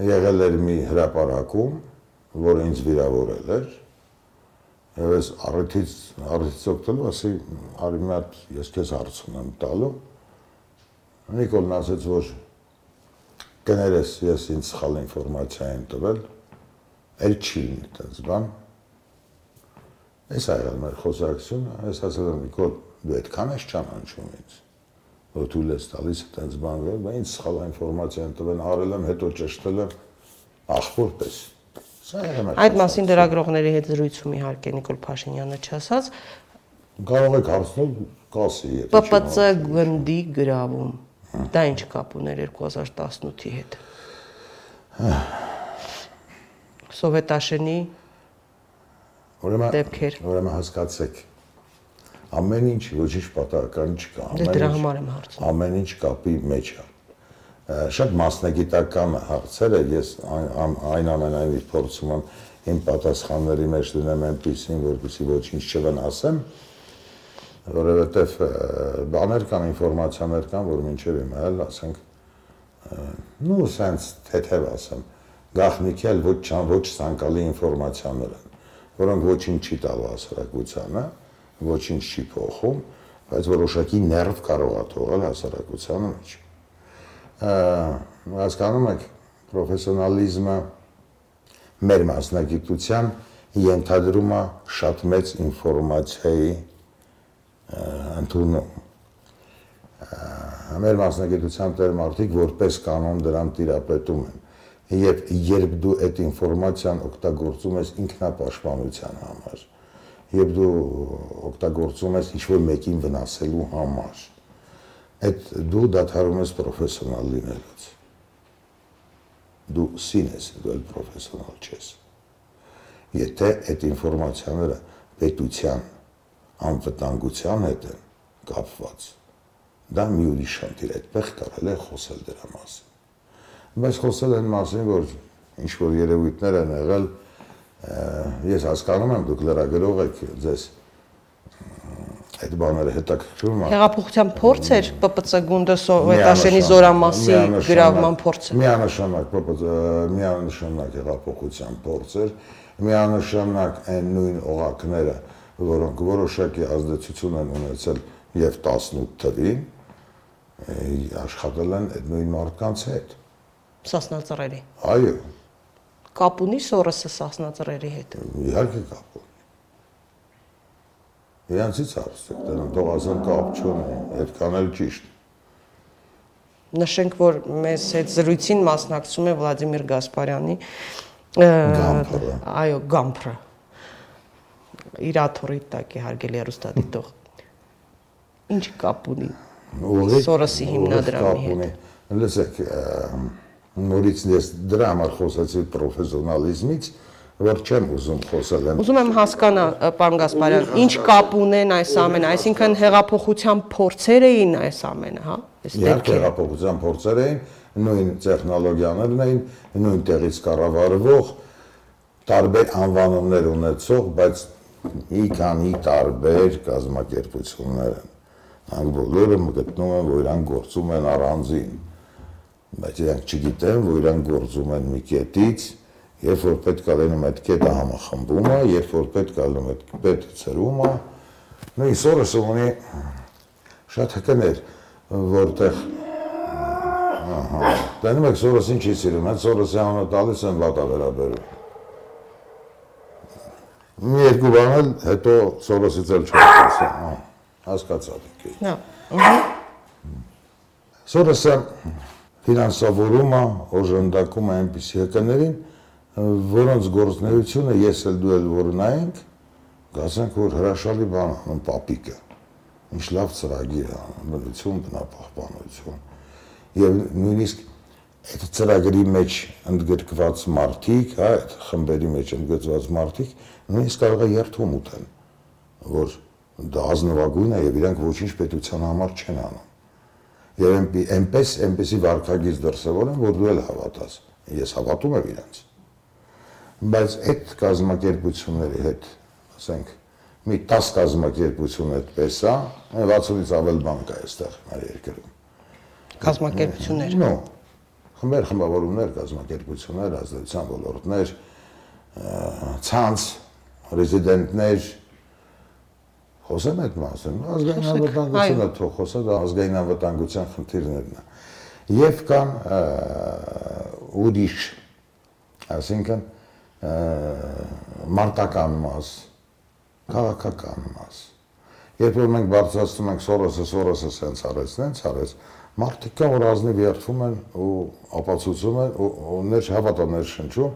եղել էր մի հրաապարակում, որը ինձ վիրավորել էր։ Եվ ես առիթից առիթից օգտվելու, ասի, արի մի հատ ես քեզ հարց ունեմ տալու։ Նիկոլն ասաց, որ կներես, ես ինձ սխալ ինֆորմացիա եմ տվել, էլ չի լինի այդպես բան։ Այս այլ մեր խոսակցությունը, ես ասել եմ Նիկոլ, դու այդքան ես ճանաչում ինձ որ թույլ ես տալիս այդպես բանվել, բայց ինձ սխալ ինֆորմացիա են տվել, արել եմ, հետո ճշտել եմ ախոր պես։ Այդ մասին լրագրողների հետ զրույցում իհարկե Նիկոլ Փաշինյանը չասաց։ Կարող եք հարցնել կասի եթե։ ՊՊՑ գնդի գրավում։ Դա ինչ կապ ուներ 2018-ի հետ։ Սովետաշենի Ուրեմն դեպքեր։ Ուրեմն հասկացեք, ամեն ինչ ոչինչ պատահական չկա։ Դե դրա համար եմ հարցնում։ Ամեն ինչ կապի մեջ է։ Շատ մասնագիտական հարցեր է, ես այն ամենայնիվ փորձում եմ իմ պատասխանների մեջ դնեմ այնպեսին, որպեսզի ոչինչ չվնասեմ, որովհետև բաներ կան, ինֆորմացիաներ կան, որ մինչև հիմա էլ ասենք նու սենց թեթև ասեմ, գախնիկել ոչ չան ոչ ցանկալի ինֆորմացիաներ են, որոնք ոչինչ չի տալու հասարակությանը, ոչինչ չի փոխում, բայց որոշակի ներվ կարող է թողել հասարակության մեջ։ Հասկանում եք, պրոֆեսիոնալիզմը մեր մասնագիտության ենթադրում է շատ մեծ ինֆորմացիայի ընդունում։ Մեր մասնագիտության տեր մարդիկ որպես կանոն դրան տիրապետում են եւ երբ դու այդ ինֆորմացիան օգտագործում ես ինքնապաշտպանության համար, եւ դու օգտագործում ես ինչ-որ մեկին վնասելու համար այդ դու դադարում ես պրոֆեսիոնալ լինելուց դու սին ես դու էլ պրոֆեսիոնալ չես եթե այդ ինֆորմացիաները պետության անվտանգության հետ են կապված դա մի ուրիշ խնդիր այդտեղ կարելի է խոսել դրա մասին բայց խոսել են մասին որ ինչ որ երևույթներ են եղել ես հասկանում եմ դուք լրագրող եք ձեզ այդ բաները հետաքրքրում է հեղափոխության փորձ էր ՊՊՑ գունդը սովետաշենի զորամասի գրավման փորձը միանշանակ ՊՊՑ միանշանակ հեղափոխության փորձ էր միանշանակ այն նույն օղակները որոնք որոշակի ազդեցություն են ունեցել եւ 18 թվին աշխատել են այդ նույն մարդկանց հետ սասնածռերի այո կապ ունի սորոսը սասնածռերի հետ։ Իհարկե կապ ունի։ Իրանցից հարցեք, դրանք թող ասեն կապ չունի, այդքան էլ ճիշտ։ Նշենք, որ մեզ հետ զրույցին մասնակցում է Վլադիմիր Գասպարյանի Գամփրը։ Այո, Գամփրը։ Իր աթորի տակ է հարգելի հեռուստադիտող։ Ինչ կապ ունի։ Սորոսի հիմնադրամի հետ։ Լսեք, նորից ես դրա համար խոսեցի պրոֆեսիոնալիզմից, որ չեմ ուզում խոսել եմ։ Ուզում եմ հասկանալ, պարոն Գասպարյան, ինչ կապ ունեն այս ամենը, այսինքն հեղափոխության փորձեր էին այս ամենը, հա? Այս դեպքերը հեղափոխության փորձեր էին, նույն տեխնոլոգիաներն էին, նույն տեղից կառավարվող տարբեր անվանումներ ունեցող, բայց մի քանի տարբեր կազմակերպություններ են։ Ան բոլորը գտնում են, որ իրանք գործում են առանձին բայց իրանք չգիտեն, որ իրանք գործում են մի կետից, երբ որ պետք է լինում այդ կետը համախմբում է, երբ որ պետք է լինում այդ պետը ծրում է, նույն Սորոսը ունի շատ հկներ, որտեղ ահա, դնում եք Սորոսին չի սիրում, այդ Սորոսի անունը տալիս են վատա վերաբերում։ Մի երկու բան էլ հետո Սորոսից էլ չհասկացա, հա, հասկացա դուք։ Նա։ Սորոսը ֆինանսավորումը, օժանդակում է այնպիսի հկաներին, որոնց գործնեությունը ես էլ դու էլ որ նայենք, գասենք որ հրաշալի բան անում պապիկը։ Ինչ լավ ծրագիր է, բնություն, բնապահպանություն։ Եվ նույնիսկ այդ ծրագրի մեջ ընդգրկված մարդիկ, հա, այդ խմբերի մեջ ընդգրկված մարդիկ նույնիսկ կարող է երթում ուտեն, որ դա ազնվագույն է եւ իրանք ոչինչ պետության համար չեն անում։ Եվ այնպես այնպեսի վարկագիծ դրսևորեն, որ դու էլ հավատաս։ Ես հավատում եմ իրանց։ Բայց այդ կազմակերպությունների հետ, ասենք, մի 10 կազմակերպություն այդպես է, 60-ից ավել բան կա այստեղ մեր երկրում։ Կազմակերպություններ։ Նո, խմբեր, խմբավորումներ, կազմակերպություններ, ազդեցության ոլորտներ, ցանց, ռեզիդենտներ, խոսեմ այդ մասում, ազգային անվտանգությունը թող խոսա, դա ազգային անվտանգության խնդիրներն է։ Եվ կան ուրիշ, այսինքն մարտական մաս, քաղաքական մաս։ Երբ որ մենք բարձրացնում ենք Սորոսը, Սորոսը սենց արեց, սենց արեց, մարդիկ կան, որ ազնիվ երթվում են ու ապացուցում են ու ներ հավատաներ շնչում,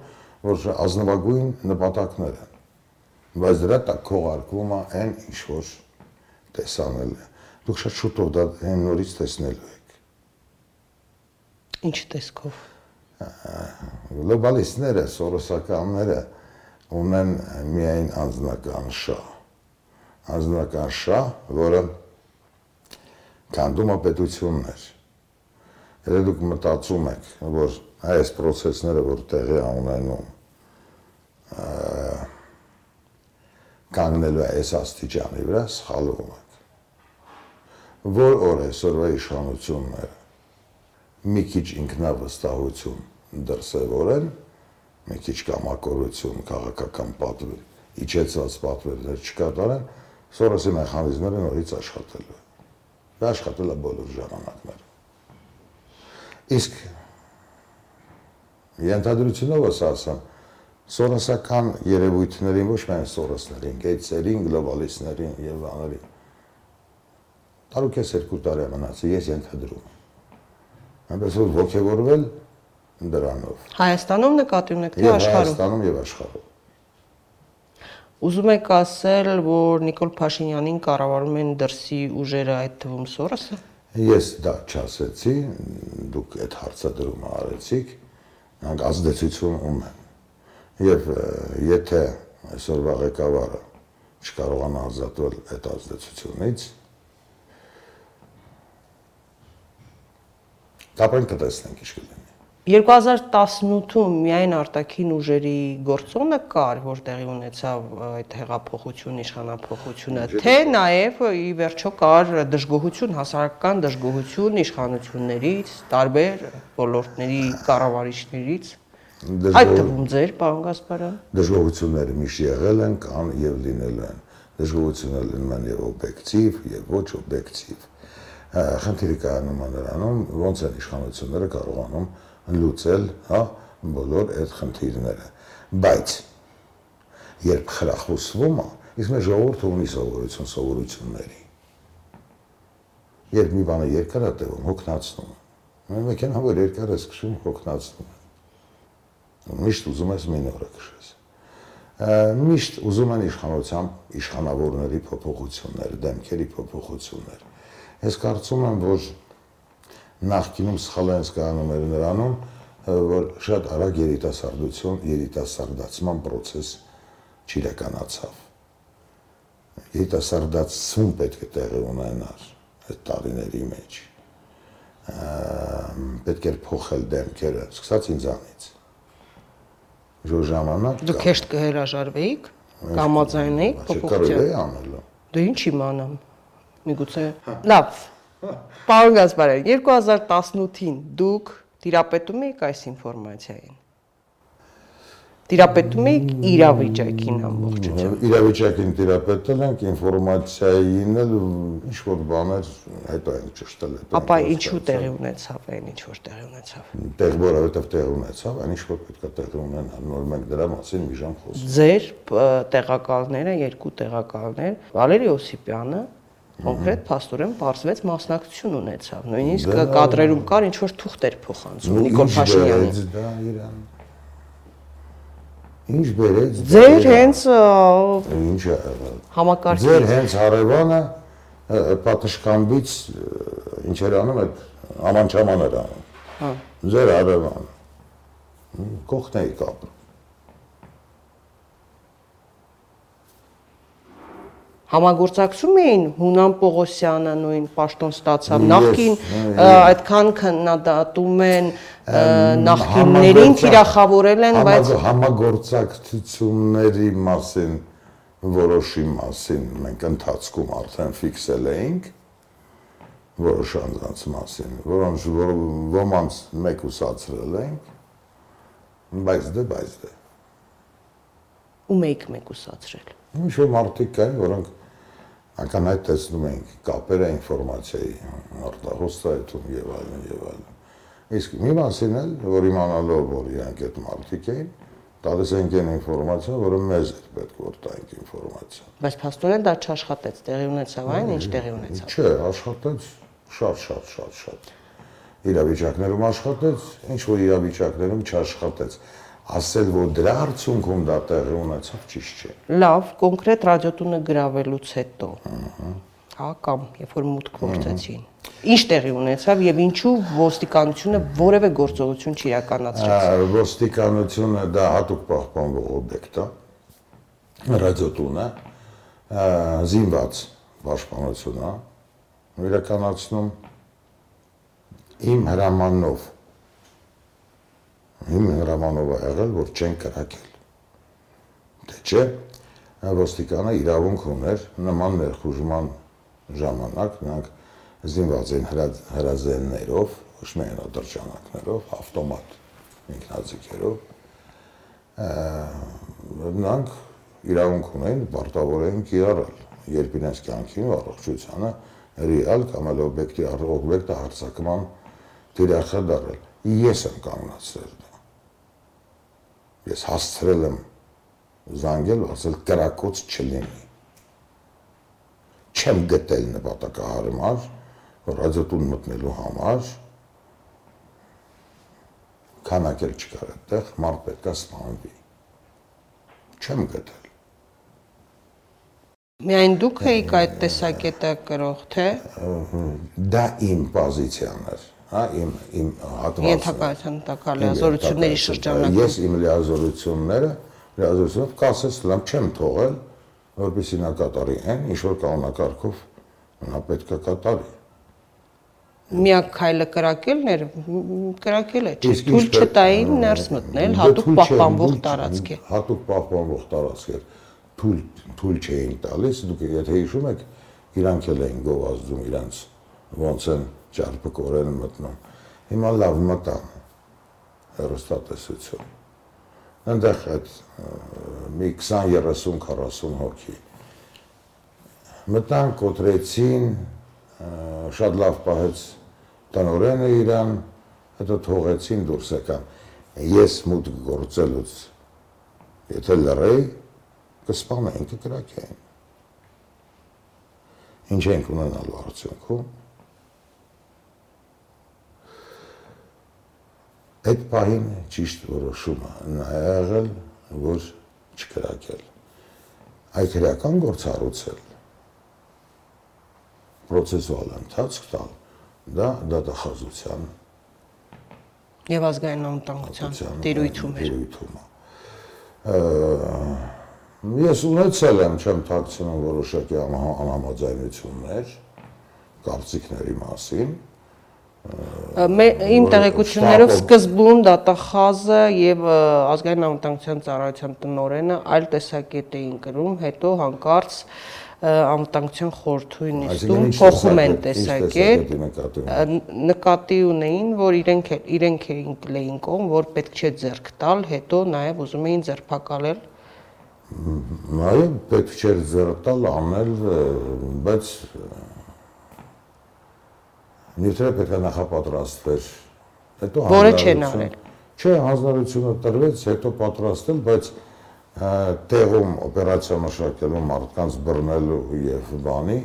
որ ազնվագույն նպատակներ են։ Բայց դրա տակ քողարկվում է այն ինչ որ տեսանել է։ Դուք շատ շուտով դա այն նորից տեսնելու եք։ Ինչ տեսքով։ Գլոբալիստները, սորոսականները ունեն միայն անձնական շահ անձնական շահ, որը կանդում է պետություններ։ Եթե դուք մտածում եք, որ այս process-ները, որ տեղի ունենում, կանգնելու է այս աստիճանի վրա, սխալվում եք։ Որ օր այսօրվա իշխանությունները մի քիչ ինքնավստահություն դրսևորեն, մի քիչ կամակորություն, քաղաքական պատվեր, իջեցված պատվերներ չկատարեն, Սորոսի մեխանիզմները նորից աշխատելու է։ Դա աշխատել է բոլոր ժամանակներում։ Իսկ ենթադրությունով ասեմ, սորոսական երևույթներին ոչ միայն սորոսներին, գեյցերին, գլոբալիստներին եւ բաներին։ Տարուքես երկու տարի մնացի, ես ենթադրում Այնպես որ ողջևորվել դրանով։ Հայաստանում նկատի ունեք թե աշխարհում։ Հայաստանում եւ աշխարհում։ Ուզում եք ասել, որ Նիկոլ Փաշինյանին կառավարում են դրսի ուժերը այդ թվում Սորոսը։ Ես դա չասեցի, դուք այդ հարցադրումը արեցիք, նրանք ազդեցություն ունեն։ Եվ եթե այսօրվա ղեկավարը չկարողանա ազատվել այդ ազդեցությունից, ապա կտեսնենք ինչ կլինի։ 2018-ում միայն արտաքին ուժերի գործոնը կար, որ տեղի ունեցավ այդ հեղափոխություն, իշխանապողությունը, թե նաև ի վերջո կար դժգոհություն, հասարակական դժգոհություն իշխանություններից, տարբեր ոլորտների կառավարիչներից։ Այդ թվում ձեր, պարոն Գասպարյան։ Դժգոհությունները միշտ եղել են, կան եւ լինելու են։ Դժգոհությունները լինում են եւ օբյեկտիվ, եւ ոչ օբյեկտիվ։ Խնդիրը կայանում է նրանում, ոնց են իշխանությունները կարողանում լուծել, հա, բոլոր այդ խնդիրները։ Բայց երբ խրախուսվում է, իսկ մեր ժողովուրդը ունի սովորություն սովորությունների։ Երբ մի բանը երկար է տևում, հոգնածնում Մեր մեքենա որ երկար է սկսում հոգնածնում Միշտ ուզում ես մինորը քշես։ Միշտ ուզում են իշխանության իշխանավորների փոփոխություններ, դեմքերի փոփոխություններ։ Ես կարծում եմ, որ նախկինում սխալ են զգանում էր նրանում, որ շատ արագ երիտասարդություն, երիտասարդացման process չիրականացավ։ Երիտասարդացում պետք է տեղի ունենար այդ տարիների մեջ։ Պետք էր փոխել դեմքերը, սկսած ինձանից։ Ժո ժամանակ Դուք հեշտ կհրաժարվեիք, կամաձայնեիք փոփոխության։ Կարելի է անելու։ Դե ինչ իմանամ։ Միգուցե լավ Պարոն Գասպարյան, 2018-ին դուք Տիրապետում եք այս ինֆորմացիային։ Տիրապետում եք իրավիճակին ամբողջությամբ։ Իրավիճակին տիրապետել ենք ինֆորմացիային էլ ինչ որ բաներ հետո են ճշտել հետո։ Ապա ինչու տեղի ունեցավ այն ինչ որ տեղի ունեցավ։ Տեղ որովհետև տեղի ունեցավ, այն ինչ որ պետք է տեղի ունենա, նոր մենք դրա մասին մի ժամ խոսում։ Ձեր տեղակալները, երկու տեղակալներ, Վալերի Օսիպյանը կոնկրետ փաստորեն բարձվեց մասնակցություն ունեցավ։ Նույնիսկ կադրերում կար ինչ որ թուղթեր փոխանցում Նիկոլ Փաշինյանի։ Դա իրան Ինչ բերեց։ Ձեր հենց ինչ եղել։ համակարգի Ձեր հենց հարևանը պատշկամբից ինչեր անում այդ ամանչաման էր անում։ Հա։ Ձեր հարևան։ Կողքնեի կապ։ համագործակցում էին Հունան Պողոսյանը նույն պաշտոն ստացավ նախքին այդքան քննադատում են նախկիններին թիրախավորել են բայց համագործակցությունների մասին որոշի մասին մենք ընթացքում արդեն ֆիքսել էինք որոշ անձանց մասին որոնց ոմանց մեկ ուսացրել ենք բայց դե բայց դե ու մեկ մեկ ուսացրել ինչ որ մարդիկ կային որոնք ականայդ տեսնում ենք կապերը ինֆորմացիայի արտահոստայթում եւ այլն եւ այլն։ Իսկ մի մասին էլ, որ իմանալով, որ իրանք այդ մարդիկ էին, տալիս ենք այն ինֆորմացիա, որը մեզ էր պետք որ տանք ինֆորմացիա։ Բայց փաստորեն դա չաշխատեց, տեղի ունեցավ այն, ինչ տեղի ունեցավ։ Չէ, աշխատեց շատ շատ շատ շատ։ Իրավիճակներում աշխատեց, ինչ որ իրավիճակներում չաշխատեց ասել, որ դրա արդյունքում դա տեղի ունեցավ, ճիշտ չէ։ Լավ, կոնկրետ ռադիոտունը գրավելուց հետո։ Հա, կամ երբ որ մուտք գործեցին։ Ինչ տեղի ունեցավ եւ ինչու ոստիկանությունը որևէ գործողություն չիրականացրեց։ Ոստիկանությունը դա հատուկ պահպանվող օբյեկտ է։ Ռադիոտունը զինված պաշտպանություն է իրականացնում իմ հրամանով իմ հրամանով է եղել, որ չեն կրակել։ Դե չէ, ոստիկանը իրավունք ուներ նման ներխուժման ժամանակ նրանք զինված են հրազեններով, ոչ միայն օդրջանակներով, ավտոմատ ինքնաձիգերով նրանք իրավունք ունեն պարտավոր են կիրառել երբ իրենց կյանքին ու առողջությանը ռեալ կամ էլ օբյեկտի օբյեկտը հարցակման դիրախը դարել ես եմ կանգնացրել Ես հասցրել եմ զանգել, ասել կրակոց չլինի։ Չեմ գտել նպատակահարմար ռադիոտուն մտնելու համար։ Քանակել չկար այդտեղ, մարդ պետք է սպանվի։ Չեմ գտել։ Միայն դուք եք այդ տեսակետը կրող, թե դա իմ պոզիցիան էր հա իմ իմ հատվածը ենթակայության տակա լիազորությունների շրջանակում ես իմ լիազորությունները լիազորությունով կասես լամ չեմ թողել որպեսի նա կատարի այն ինչ որ կանոնակարգով նա պետք է կատարի միակ քայլը կրակելն էր կրակել է չէ թույլ չտային ներս մտնել հատուկ պահպանվող տարածք է հատուկ պահպանվող տարածք էր թույլ թույլ չէին տալիս դուք եթե հիշում եք իրանք էլ էին գովազդում իրանց ոնց են ճարպը կորեն մտնում։ Հիմա լավ մտան հերոստատեսություն։ Այնտեղ այդ մի 20, 30, 40 հոգի մտան, կոտրեցին, շատ լավ պահեց տնորենը իրան, հետո թողեցին դուրս եկան։ Ես մուտք գործելուց եթե լրեի, կսպանեին, կկրակեին։ Ինչ ենք ունենալու արդյունքում Այդ պահին ճիշտ որոշումը նա եղել, որ չկրակել։ Այդ հրական գործառուցել պրոցեսուալ ընթացք տալ, դա դատախազության եւ ազգային անվտանգության տիրույթում էր։ Տիրույթում։ Ես ունեցել եմ չեմ ཐակցնում որոշակի անհամաձայնություններ կարծիքների մասին, Իմ տեղեկություններով սկզբում դատախազը եւ ազգային անվտանգության ծառայության տնօրենը այլ տեսակետ էին կրում, հետո հանկարծ անվտանգության խորհրդի նիստում փոխում են տեսակետ նկատի ունեին որ իրենք իրենք էին կլեին կողմ որ պետք չէ ձեռք տալ հետո նաև ուզում էին ձերբակալել այո պետք չէ ձեռք տալ անել բայց նյութերը պետք է նախապատրաստվեր հետո որը չեն արել չէ հանձնարարությունը տրվեց հետո պատրաստել բայց տեղում օպերացիա մշակելու մարդկանց բռնելու եւ բանի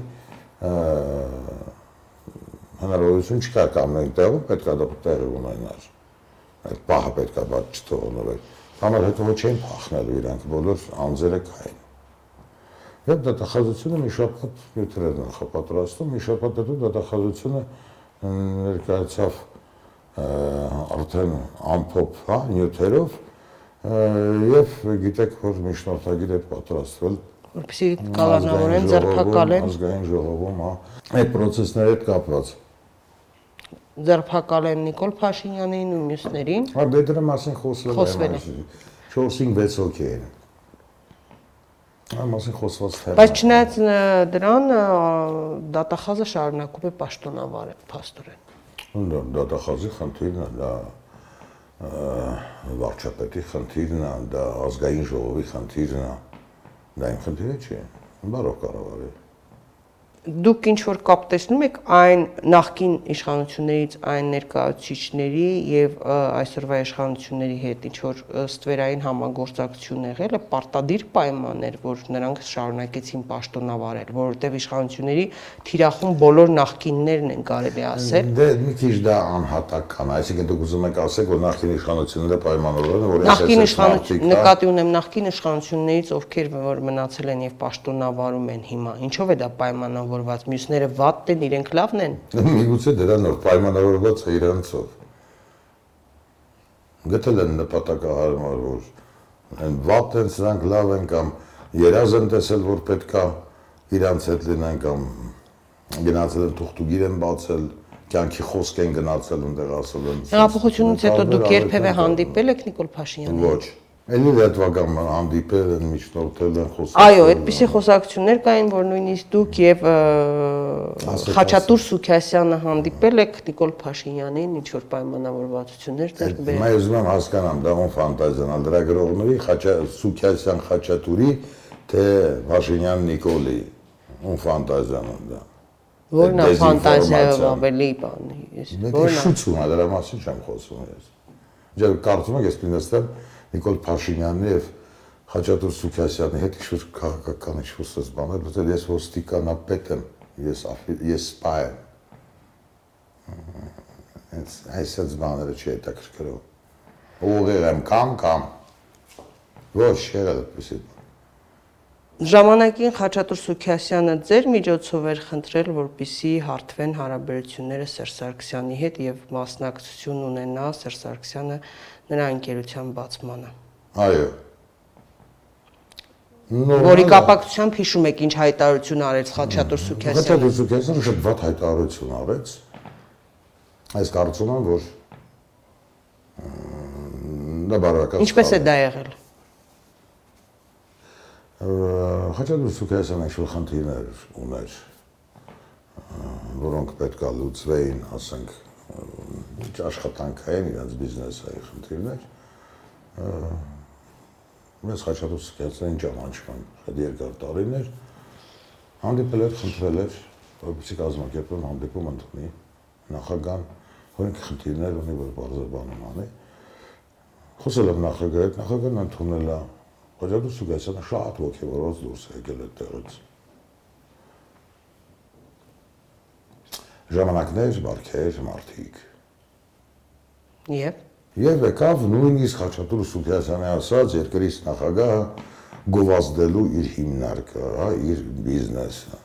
հնարավորություն չկա կամ այն տեղում պետքա դա տեղի ունենար այդ պահը պետքա բաց չթողնվել համար հետո չէին փախնելու իրանք բոլոր անձերը կային Եվ դատախազությունը մի շաբաթ նյութեր նախապատրաստում, մի շաբաթ հետո դատախազությունը ներկայացավ արդեն ամփոփ, հա, նյութերով եւ գիտեք որ միջնորդագիր է պատրաստվել որպեսի կալանավորեն ձերբակալեն ազգային ժողովում հա այդ process-ների հետ կապված ձերբակալեն Նիկոլ Փաշինյանին ու մյուսներին հա դե դրա մասին խոսվել է 4-5 հոգի են Ամասին խոսված թեმა։ Բայց չնայած դրան դատախազը շարունակում է պաշտոնավարել փաստորեն։ Դա դատախազի խնդիրն է, դա վարչապետի խնդիրն է, դա ազգային ժողովի խնդիրն է։ Դա իմ խնդիրը չի։ Բարով կառավարել դուք ինչ որ կապ տեսնում եք այն նախկին իշխանություններից այն ներկայացուցիչների եւ այսօրվա իշխանությունների հետ ինչ որ ստվերային համագործակցություն եղել է պարտադիր պայման էր որ նրանք շարունակեցին պաշտոնավարել որովհետեւ իշխանությունների թիրախում բոլոր նախկիններն են կարելի ասել դե մի քիչ դա անհատական այսինքն դուք ուզում եք ասեք որ նախկին իշխանությունները պայմանավորել են որ նախկին իշխանություն նկատի ունեմ նախկին իշխանություններից ովքեր որ մնացել են եւ պաշտոնավարում են հիմա ինչով է դա պայմանավոր պայմանավորված, մյուսները վատ են, իրենք լավն են։ Միգուցե դրանով պայմանավորված է իրանցով։ Գտել են նպատակահարմար, որ այն վատ են, սրանք լավ են կամ երազ են տեսել, որ պետքա իրանց հետ լինեն կամ գնացել են թուղթուգիր են բացել, կյանքի խոսք են գնացել ընդեղ ասել են։ Հեղափոխությունից հետո դուք երբևէ հանդիպել եք Նիկոլ Փաշինյանին։ Ոչ Էլի լետվական հանդիպել են, միջնորդել են խոսել։ Այո, այդպիսի խոսակցություններ կային, որ նույնիսկ դուք եւ Խաչատուր Սուքյասյանը հանդիպել եք Նիկոլ Փաշինյանին, ինչ որ պայմանավորվածություններ ձեռք բերել։ Մայ ուզում եմ հասկանամ, դա ո՞ն ֆանտազիան, անդրագրողների Խաչա Սուքյասյան Խաչատուրի, թե Փաշինյան Նիկոլի, ո՞ն ֆանտազիան է դա։ Որն է ֆանտազիայով ավելի բան։ Ես որն է։ Շուտում, դրա մասին չեմ խոսում ես։ Ջա կարծում եմ, ես կնստեմ Նիկոլ Փաշինյանի եւ Խաչատուր Սուքյասյանի հետ ինչ-որ քաղաքական ինչ-որ սս բաներ, որտեղ ես ոստիկանապետ եմ, ես ես սպա եմ։ Այս այսպես բաները չի հետաքրքրում։ Ուղիղ եմ կամ կամ։ Ոչ, է պիսի։ Ժամանակին Խաչատուր Սուքյասյանը ձեր միջոցով էր խնդրել, որպիսի հարթվեն հարաբերությունները Սերժ Սարգսյանի հետ եւ մասնակցություն ունենա Սերժ Սարգսյանը նրա ընկերության բացմանը։ Այո։ Որի կապակցությամբ հիշում եք ինչ հայտարարություն արեց Խաչատուր Սուքյասյանը։ Խաչատուր Սուքյասյանը շատ վատ հայտարարություն արեց։ Այս կարծում եմ, որ դա բարոյական։ Ինչպես է դա եղել։ Խաչատուր Սուքյասյանը ինչ-որ խնդիրներ ուներ, որոնք պետք է լուծվեին, ասենք, աշխատանքային իրենց բիզնեսային խնդիրներ մեզ Խաչատուր Սկյացային ճանաչման շատ երկար տարիներ հանդիպել էր, խնդրել էր, որպեսզի կազմակերպեն հանդիպում ընդունի նախագահան, որ ինքը խնդիրներ ունի, որ բարձրաբանում անի։ Խոսել եմ նախագահի հետ, նախագահն ընդունել է Խաչատուր Սկյացյանը շատ ոգևորված դուրս եկել այդ տեղից։ ժամանակներ, բարքեր, մարդիկ։ Եվ Եվ եկավ նույնիսկ Խաչատուր Սուքյասյանի ասած երկրից նախագահը գովազդելու իր հիմնարկը, հա, իր բիզնեսը։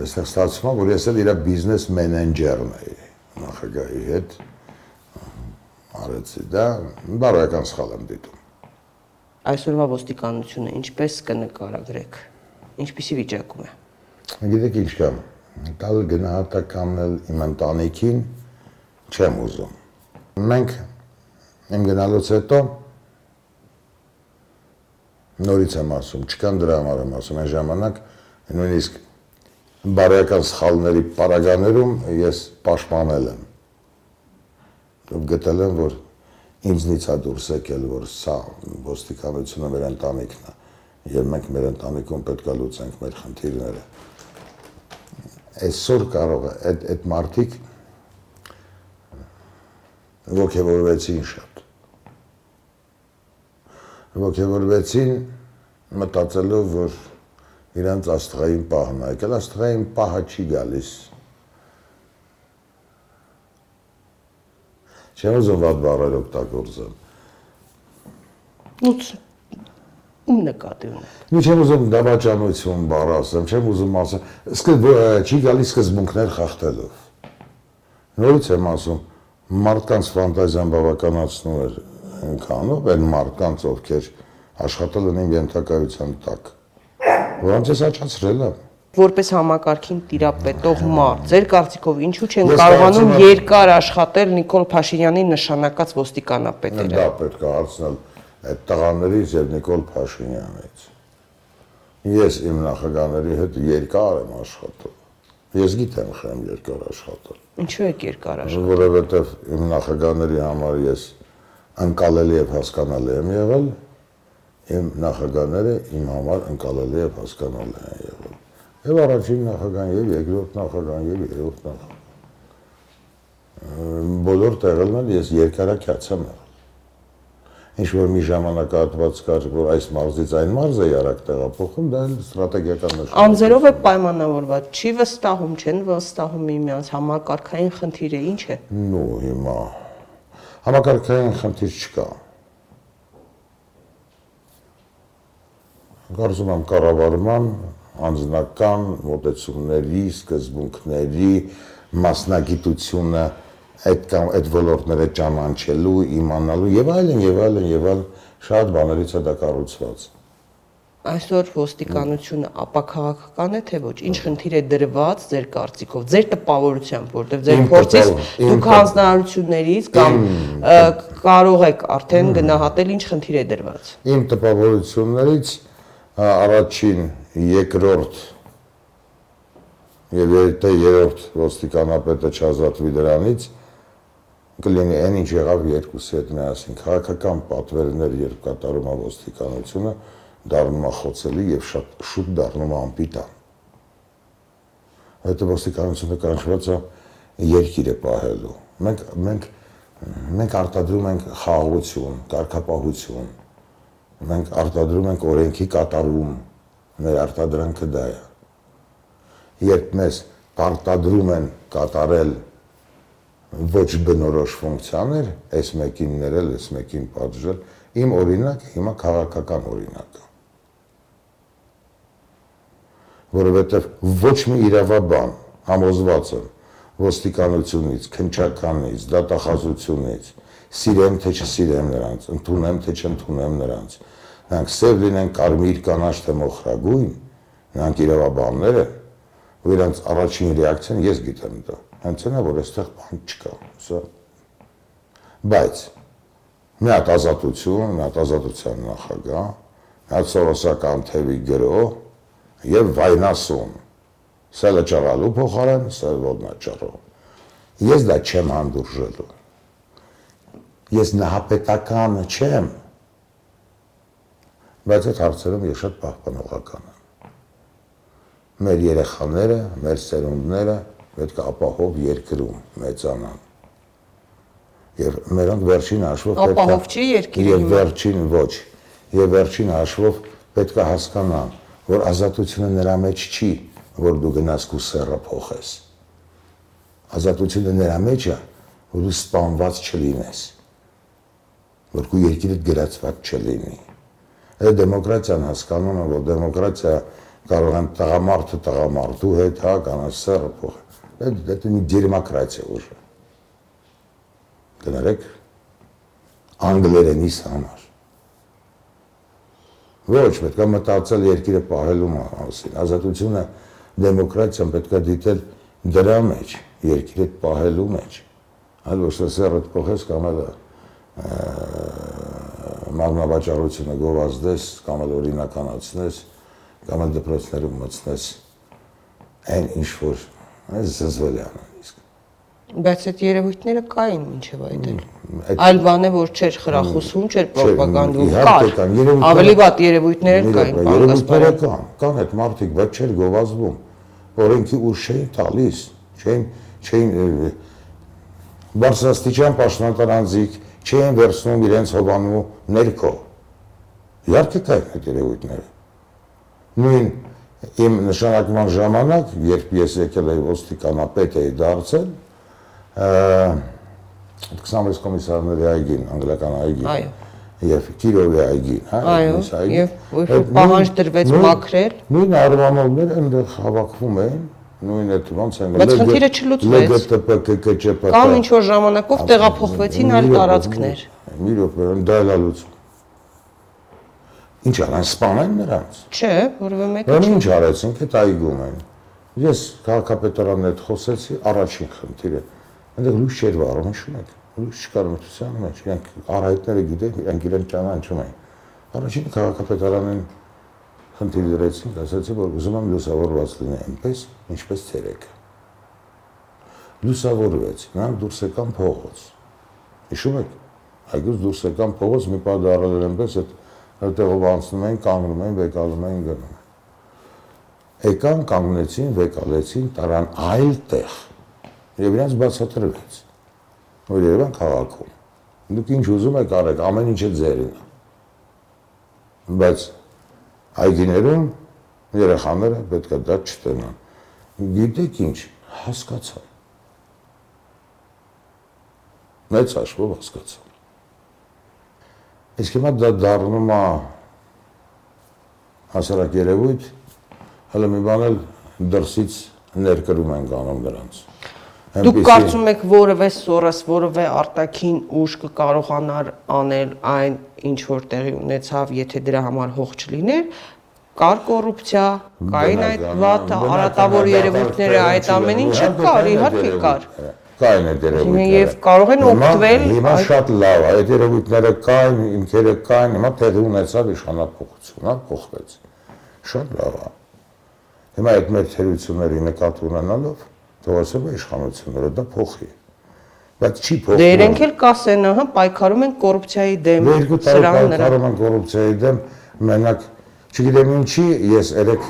Այստեղ ստացվում է, որ ես էլ իր բիզնես մենեջերն էի նախագահի հետ արեցի դա բարոյական սխալ եմ դիտում։ Այսօրվա ոստիկանությունը ինչպես կնկարագրեք։ Ինչպիսի վիճակում է։ Գիտեք ինչ կա, տալ գնահատականն էլ իմ ընտանիքին չեմ ուզում։ Մենք իմ գնալուց հետո նորից եմ ասում, չկան դրա համար եմ ասում, այն ժամանակ Նույնիսկ բարոյական սխալների պարագաներում ես պաշտպանել եմ։ գտել եմ, որ ինձնից է դուրս եկել, որ սա ոստիկանությունը մեր ընտանիքն է եւ մենք մեր ընտանիքում պետք է լուծենք մեր խնդիրները։ Այսօր կարող է այդ այդ մարդիկ ողջևորվեցին շատ։ Ողջևորվեցին մտածելով, որ իրանց աստղային պահն է, եկել աստղային պահը չի գալիս։ Չեմ ուզում վատ բառեր օգտագործել։ Ուց ում նկատի ունեք։ Մի չեմ ուզում դավաճանություն բառ ասեմ, չեմ ուզում ասեմ, սկզբ չի գալիս սկզբունքներ խախտելով։ Նորից եմ ասում, մարդկանց ֆանտազիան բավականացնում էր այնքանով, այն մարդկանց, ովքեր աշխատել են իմ ենթակայության տակ Որոնց ես աճացրել եմ որպես համակարգին տիրապետող մարդ, ձեր կարծիքով ինչու չեն կարողանում երկար աշխատել Նիկոլ Փաշինյանի նշանակած ոստիկանապետերը։ Դա պետք է հարցնել այդ տղաներից եւ Նիկոլ Փաշինյանից։ Ես իմ նախագաների հետ երկար եմ աշխատել։ Ես գիտեմ խեմ երկար աշխատել։ Ինչու եք երկար աշխատել։ Որովհետեւ իմ նախագաների համար ես անկալելի եւ հասկանալի եմ եղել իմ նախագաները իմ համար ընկալելի եւ հասկանալի են եղել։ Եվ առաջին նախագահան, եւ երկրորդ նախագահան, եւ երրորդ նախագահան։ Բոլոր տեղերն ես երկարակյաց եմ եղել։ Ինչ որ մի ժամանակահատված կար, որ այս մարզից այն մարզը ярակ տեղափոխում, դա ստրատեգիական նշանակություն։ Անձերով է պայմանավորված, չի վստահում, չեն վստահում միմյանց համակարգային խնդիրը ինչ է։ Նու հիմա համակարգային խնդիր չկա։ Կարծում եմ կառավարման անձնական մոտեցումների, սկզբունքների մասնագիտությունը այդ կամ այդ ոլորտները ճանաչելու, իմանալու եւ այլն եւ այլն եւ այլն շատ բաներից է դա կառուցված։ Այսօր ոստիկանությունը ապակաղակական է թե ոչ։ Ինչ խնդիր է դրված ձեր կարծիքով, ձեր տպավորությամբ, որտեղ ձեր փորձից դուք հանձնարարություններից կամ կարող եք արդեն գնահատել ինչ խնդիր է դրված։ Իմ տպավորություններից առաջին, երկրորդ եւ եթե երրորդ ոստիկանապետը չազատվի դրանից կլինի այն ինչ եղավ երկուսի հետ միասին. Քաղաքական պատվերներ երբ կատարում է ոստիկանությունը դառնում է խոցելի եւ շատ շուտ դառնում է անպիտան այդ ոստիկանությունը կանչված է երկիրը պահելու մենք մենք մենք արտադրում ենք խաղաղություն, կարգապահություն, մենք արտադրում ենք օրենքի կատարում, մեր արտադրանքը դա է։ Երբ մեզ արտադրում են կատարել ոչ բնորոշ ֆունկցիաներ, այս մեկին ներել, այս մեկին պատժել, իմ օրինակը հիմա քաղաքական օրինակ է։ Որովհետև ոչ մի իրավաբան համոզված եմ ոստիկանությունից, քնչականից, դատախազությունից, սիրեմ թե չսիրեմ նրանց, ընդունեմ թե չընդունեմ նրանց։ Նրանք սև լինեն կարմիր կանաչ թե մոխրագույն, նրանք իրավաբաններ են, ու իրանց առաջին ռեակցիան ես գիտեմ դա։ Հենց այնա որ այստեղ բան չկա, սա։ Բայց մի հատ ազատություն, մի հատ ազատության նախագահ, մի հատ սորոսական թևի գրող եւ վայնասուն։ Սա լճարալու փոխարեն, սա ոտնաճարով։ Ես դա չեմ հանդուրժելու ես նահապետական չեմ, բայց այդ հարցերում ես շատ պահպանողական եմ։ Մեր երեխաները, մեր սերունդները պետք է ապահով երկրում մեծանան։ Եվ մերոնք վերջին հաշվով պետք է ապահով չի երկիրը։ Եվ վերջին ոչ։ Եվ վերջին հաշվով պետք է հասկանան, որ ազատությունը նրա մեջ չի, որ դու գնաս քու սեռը փոխես։ Ազատությունը նրա մեջ է, որ դու սպանված չլինես որ քո երկիրդ գրածված չլինի։ Այդ դեմոկրատիան հասկանում է, որ դեմոկրատիա կարող են տղամարդը տղամարդու հետ, հա, կանասերը փոխել։ Այդ դա մի դեմոկրատիա ուժը։ Դներեք անգլերենից համար։ Ոչ, պետք է մտածել երկիրը պահելու մասին։ Ազատությունը դեմոկրատիան պետք է դիտել դրա մեջ, երկիրը պահելու մեջ։ Այլ ոչ թե սերը փոխես կամ այլ մարմնավաճառությունը գովազդես կամ էլ օրինականացնես կամ էլ դպրոցներում մտցնես այն ինչ որ այս զզվել է անում իսկ Բայց այդ երևույթները կային ինչև այդ էլ։ Այլ բան է որ չէր խրախուսում, չէր ռոպագանդում, կար։ Ավելի վատ երևույթներ կային, Երևույթները կան, կան այդ մարդիկ, բայց չէր գովազդվում։ Օրենքի ուժ չէին տալիս, չէին չէին բարձրաստիճան պաշտոնատարանձիկ չէին վերցնում իրենց հովանու ներքո։ Իհարկե կային այդ երևույթները։ Նույն իմ նշանակման ժամանակ, երբ ես եկել էի ոստիկանապետ էի դարձել, ը, 26 կոմիսարների այգին, անգլիական այգին։ Այո։ Եվ Կիրովի այգին, հա, Այո, այս այգին։ եւ որ Այդ պահանջ դրվեց մաքրել։ Նույն արվանողները այնտեղ հավաքվում էին, նույն այդ ոնց են Բայց խնդիրը չլուծվեց։ ԼԳՏՊ, ԿԿՃՊ։ Կամ ինչ որ ժամանակով տեղափոխվեցին այլ տարածքներ։ Մի րոպե, դա էլ լուծում։ Ինչ արան, սպանեն նրանց։ Չէ, որևէ մեկը չէ։ ինչ արեցին, այդ այգում են։ Ես քաղաքապետարանն հետ խոսեցի, առաջին խնդիրը։ Այնտեղ լույս չէր վառում, հիշում եք։ Լույս չկար մթության մեջ, իրանք արահետները գիտեն, իրանք իրեն ճանաչում են։ Առաջին քաղաքապետարանին խնդիր դրեցին, ասացի, որ ուզում եմ լուսավորված լինի այնպես, ինչպես ցերեկը։ Լուսավորվեց, նրանք դուրս եկան փողոց։ Հիշում եք։ Այգուց դուրս եկան փողոց, մի պահ դարել էր այնպես, այդ այդտեղով անցնում էին, կանգնում էին, վեկալում էին գնում։ Եկան, կանգնեցին, վեկալեցին, տարան այլ տեղ։ Եվ իրենց բացատրվեց, որ Երևան քաղաքում։ Դուք ինչ ուզում եք արեք, ամեն ինչը ձերին է։ Բայց այգիներում երեխաները պետք է դա չտենան։ Գիտեք ինչ, հասկացա։ Մեծ հաշվով հասկացա։ Իսկ հիմա դա դառնում է հասարակ երևույթ, հələ մի բան էլ դրսից ներկրում են կանում նրանց։ Դուք կարծում եք որևէ սորս, որևէ արտաքին ուժ կկարողանար անել այն, ինչ որ տեղի ունեցավ, եթե դրա համար հող չլիներ, կար կոռուպցիա, կային այդ վատ արատավոր երևույթները, այդ ամեն ինչը կար, իհարկե կար։ Կային այդ երևույթները։ Եվ կարող են օգտվել Հիմա շատ լավ է, այդ երևույթները կային, ինքերը կային, հիմա տեղի ունեցավ իշխանապողություն, հա, փոխվեց։ Շատ լավ է։ Հիմա այդ մեր թերությունների նկատի ունենալով թողասել է իշխանությունները դա փոխի։ Բայց չի փոխվում։ Դե իրենք էլ կասեն, ահա, պայքարում են կոռուպցիայի դեմ, Երկու տարի պայքարում են կոռուպցիայի դեմ, մենակ չգիտեմ ինչի, ես երեք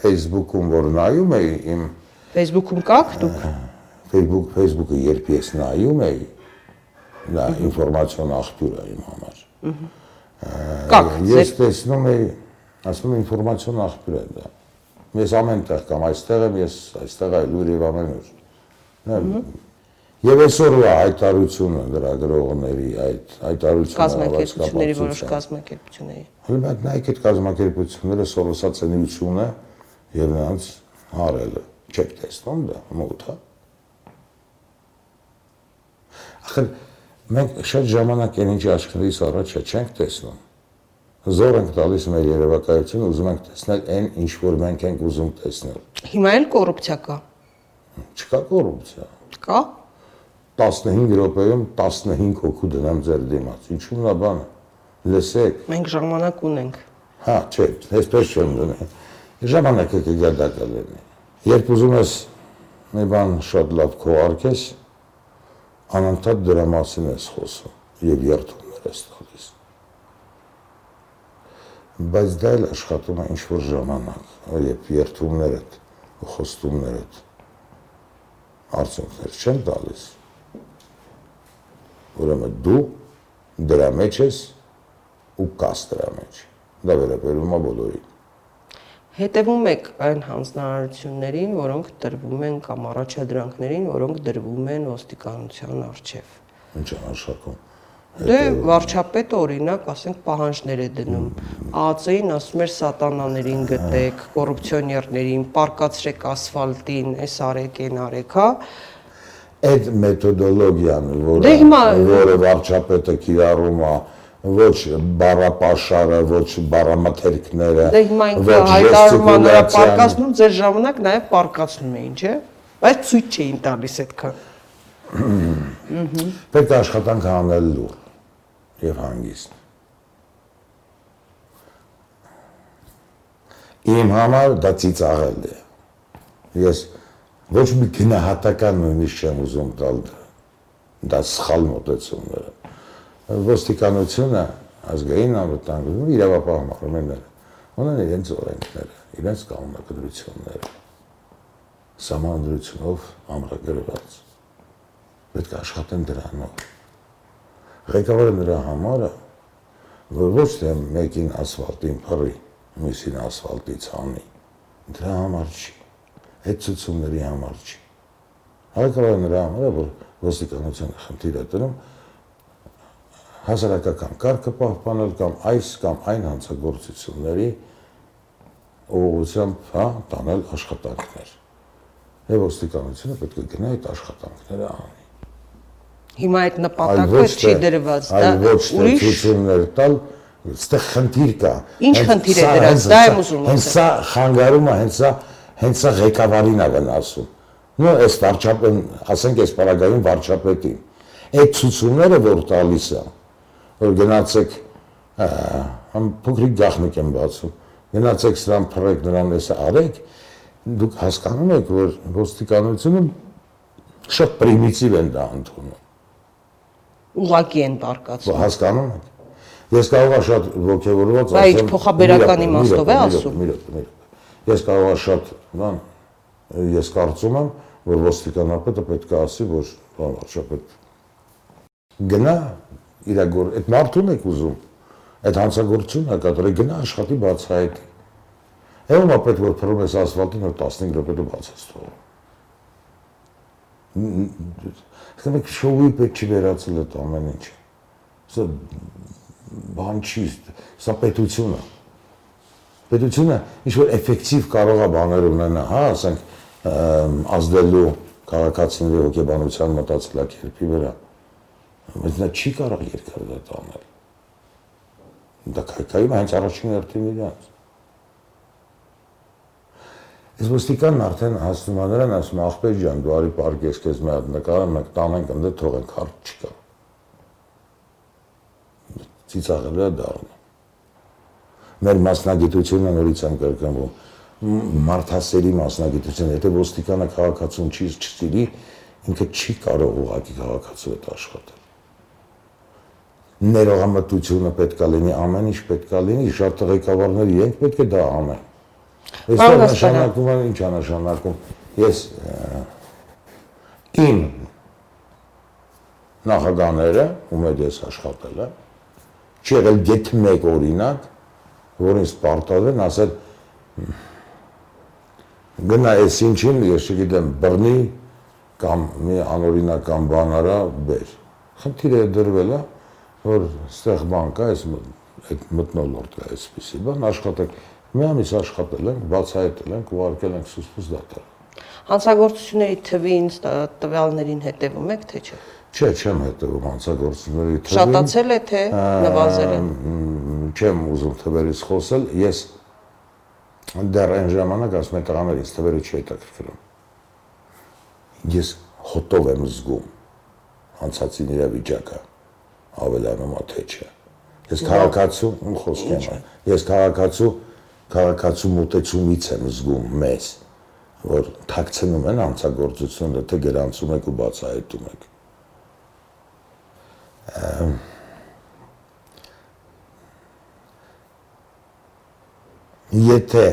Facebook-ում որ նայում էի իմ Facebook-ում կաք դուք։ Facebook Facebook-ը երբ ես նայում էի, դա ինֆորմացիոն աղբյուր է իմ համար։ Կաք, Ես տեսնում էի, ասում ինֆորմացիոն աղբյուր է դա։ Ես ամենտեղ կամ այստեղ եմ, ես այստեղ այլ ուր եւ ամենուր։ Նա Եվ այսօրվա հայտարարությունը լրագրողների այդ հայտարարությունը կազմակերպությունների որոշ կազմակերպությունների։ Հələ այդ նայեք այդ կազմակերպությունները սորոսացնությունը եւ նրանց հարելը։ Չեք տեսնում դա մոտ հա։ Ախր մենք շատ ժամանակ են ինչ աչքներիս առաջ է չենք տեսնում։ Զոր ենք տալիս մեր երևակայությունը, ուզում ենք տեսնել այն, ինչ որ մենք ենք ուզում տեսնել։ Հիմա էլ կոռուպցիա կա։ Չկա կոռուպցիա։ Կա։ 15 րոպեում 15 հոգու դնեմ ձեր դիմաց։ Ինչու՞ նա բանը։ Լսեք, Մենք ժամանակ ունենք։ Հա, չէ, այսպես չեմ դնի։ Ժամանակը կգա դա կլինի։ Երբ ուզում ես մի բան շատ լավ քողարկես, անընդհատ դրա մասին ես խոսում եւ երթումներ ես տալիս։ Բայց դա էլ աշխատում է ինչ որ ժամանակ, երբ երթումներդ ու խոստումներդ արդյունքներ չեն տալիս։ Ուրեմն դու դրա մեջ ես ու կաս դրա մեջ։ Դա վերաբերում է բոլորին։ Հետևում եք այն հանձնարարություններին, որոնք տրվում են կամ առաջադրանքներին, որոնք դրվում են ոստիկանության արչև։ Ինչ են աշխատում։ Դե վարչապետը օրինակ, ասենք, պահանջներ է դնում։ ԱԱՑ-ին ասում էր սատանաներին գտեք, կոռուպցիոներներին, պարկացրեք ասֆալտին, այս արեք, այն արեք, հա։ Այդ մեթոդոլոգիան, որը Դե որը վարչապետը կիրառում է, ոչ բառապաշարը, ոչ բառամթերքները, Դե հիմա ինքը ժեստիկուլյացիան, պարկացնում, ձեր ժամանակ նաև պարկացնում էին, չէ՞։ Բայց ցույց չէին տալիս այդքան։ պետք է աշխատանք անել լուր եւ հանգիստ։ Իմ համար դա ծիծաղել է։ Ես ոչ մի գնահատական նույնիսկ չեմ ուզում տալ դա։ սխալ մոտեցումներ է ոստիկանությունը ազգային անվտանգություն իրավապահ մարմինները ունեն իրենց օրենքները, իրենց կանոնակրությունները սահմանադրությունով ամրագրված։ Պետք է աշխատեն դրանով։ Ղեկավարը նրա համարը որ ոչ թե մեկին ասֆալտին փռի, մյուսին ասֆալտի ցանի, դրա համար չի։ Այդ ցուցումների համար չի։ Ղեկավարը նրա համարը որ ոստիկանությունը խնդիր է դնում հասարակական կարգը պահպանել կամ այս կամ այն հանցագործությունների ուղղությամբ, հա, տանել աշխատանքներ։ Եվ ոստիկանությունը պետք է գնա այդ աշխատանքները անի։ Հիմա այդ նպատակը չի դրված, դա ուրիշ ցուցումներ տալ, այստեղ խնդիր կա։ Ինչ խնդիր է դրած, դա եմ ուզում ասել։ Հենց սա խանգարումը, հենց սա հենց սա ղեկավարին է վնասում։ Նո, այս վարչապետին, ասենք այս պարագային վարչապետին։ Այդ ցուցումները որ տալիս է, որ գնացեք համ փոքրիկ գախնիկ եմ բացում։ Գնացեք սրան փռեք նրան էս արեք, դուք հասկանում եք, որ ոստիկանությունը շատ պրիմիտիվ են դա ընդունում ուղակի են բարկացում հասկանում եք ես կարող եմ շատ ողջավորված ասեմ բայց փոխաբերական իմաստով է ասում ես կարող եմ շատ բան ես կարծում եմ որ ոստիկանապետը պետք է ասի որ բան վարչապետ գնա իրագոր այդ մարդուն եք ուզում այդ հանցագործությունը կատարել գնա աշխատի բացահայտի Եվ ապետ որ փռում ես ասֆալտին որ 15 րոպե բաց ես թողում։ Խմեք շոուի պետք չի վերացել այդ ամեն ինչը։ Սա բան չի, սա պետությունը։ Պետությունը ինչ որ էֆեկտիվ կարող է բաներ ունենա, հա, ասենք ազդելու քաղաքացիների հոգեբանության մտածելակերպի վրա բայց նա չի կարող երկար դա տանել։ Դա կայքայում հենց առաջին հերթին իրանց։ Ես ոստիկանն արդեն հասնում է նրան, ասում աղբեր ջան, դու արի պարկես քեզ մի հատ նկարը, մենք տանենք ընդ թողենք հարց չկա։ Ծիծաղել է դառնում։ Մեր մասնագիտությունը նորից եմ կրկնվում մարդասերի մասնագիտություն, եթե ոստիկանը քաղաքացուն չի չսիրի, ինքը չի կարող ուղղակի քաղաքացու հետ աշխատել ներողամտությունը պետքա լինի, ամեն ինչ պետքա լինի, շատ ղեկավարներ իրենք պետք է դա անեն։ Այստեղ նշանակում է ինչ է նշանակում։ Ես իմ նախագաները, ում հետ ես աշխատել եմ, չի եղել գեթ մեկ օրինակ, որին սպարտալեն ասել գնա այս ինչին, ես չգիտեմ, բռնի կամ մի անօրինական բան արա, բեր։ Խնդիրը դրվել է, որ ստեղ բան կա, այս այդ մտնոլորտ կա այսպեսի բան, աշխատեք, մի ամիս աշխատել ենք, բացահայտել ենք, ուղարկել ենք սուսպուս դատար։ Հանցագործությունների թվին տվյալներին հետևում եք, թե չէ։ Չէ, չեմ հետևում հանցագործությունների թվին։ Շատացել է թե նվազել է։ Չեմ ուզում թվերից խոսել, ես դեռ այն ժամանակ ասում եմ տղաներից թվերը չի հետաքրքրում։ Ես հոտով եմ զգում հանցածին իրավիճակը ավելանում է թե չէ։ Ես քաղաքացու ու խոսքի եմ։ Ես քաղաքացու քաղաքացու մտեցումից եմ զգում մեզ, որ թաքցնում են անցագործությունը, թե գրանցում եք ու բացահայտում եք։ Եթե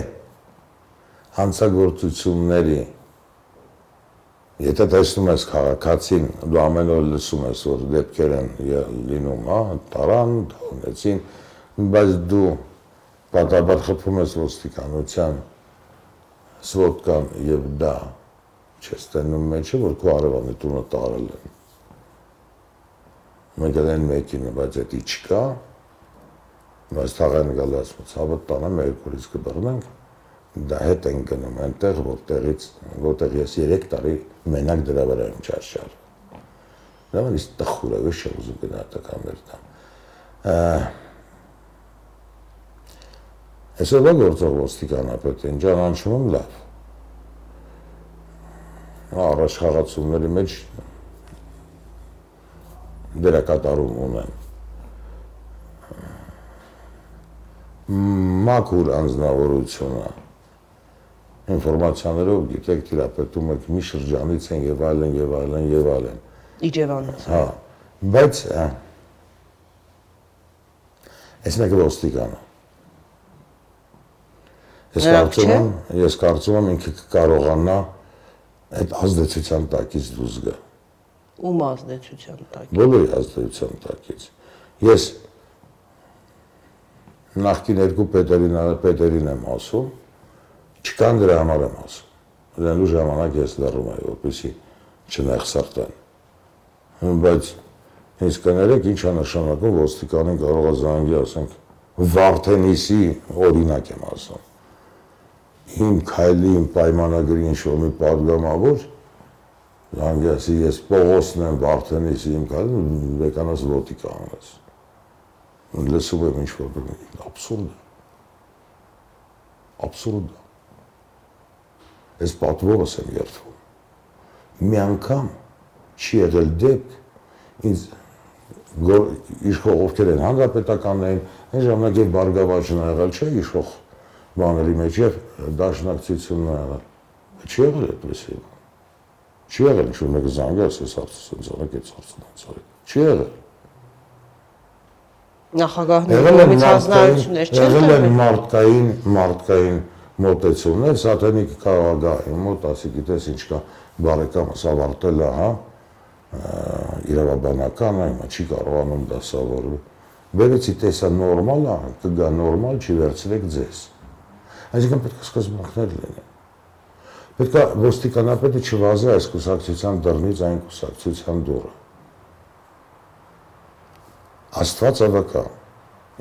հանցագործությունների Եթե տեսնում ես քաղաքացին, դու ամեն օր լսում ես, որ դեպքեր են լինում, հա, տարան, ունեցին, բայց դու պատաբար խփում ես ոստիկանության սվոտկան եւ դա չես տենում մեջը, որ քո արևանի տունը տարել են։ Մենք են մեկին, բայց դա չկա։ Բայց թաղան ցավը տանը մեր կորից կբռնենք դա հետ են գնում այնտեղ որտեղից որտեղ ես 3 տարի մենակ դրա վրա եմ չարշար դա ինձ տխուր է ոչ ուզում գնահատականներ տամ այսօր գործող ոստիկանապետին ճանաչում եմ լավ առաջ խաղացումների մեջ դերակատարում ունեմ մաքուր անձնավորությունը ինֆորմացիաներով գիտեք տիրապետում եք մի շրջանից են եւ այլն եւ այլն եւ այլն Իջևանից։ հա բայց այս մեկը ոստիկանը ես կարծում եմ ես կարծում եմ ինքը կարողանա այդ ազդեցության տակից դուրս գա Ում ազդեցության տակ։ բոլորի ազդեցության տակից ես նախկին երկու պետերին պետերին եմ ասում չկան դրա համար եմ ասում դրանու ժամանակ ես լռում եմ որպեսի չնեղսարտեն բայց ինձ կներեք ինչ է նշանակում ոստիկանին կարող է զանգի ասենք Վարդենիսի օրինակ եմ ասում իմ քայլի իմ պայմանագրին շոմի падգամավոր զանգեցի ես Պողոսն եմ Վարդենից իմ քայլին մեկանաս լոտի կանաս լսում եմ ինչ որ բնիկ աբսուրդ աբսուրդ ես պատվովս եմ երթվում մի անգամ չի եղել դեպք ինձ իշխող ովքեր են հանրապետականներին այն ժամանակ եւ բարգավաճն ա եղել չէ իշխող բաների մեջ եւ դաշնակցությունն եղել չի եղել այդպես չի եղել ինչ մեկը զանգի ասես արծս ծառակ է ծառցնած չի եղել Նախագահների կողմից հանձնարարություններ չեն եղել են մարդկային մարդկային մոտեցումներ, սատանիկ կարող է գա իմ մոտ, ասի գիտես ինչ կա, բարեկամս ավարտել է, հա, իրավաբանական հիմա չի կարողանում դասավորել։ Բերեցի տեսա նորմալ է, կգա նորմալ, չի վերցրեք ձեզ։ Այսինքն պետք է սկզբունքներ լինեն։ Պետք է ոստիկանապետը չվազի այս կուսակցության դռնից այն կուսակցության դուռը։ Աստված ավակա։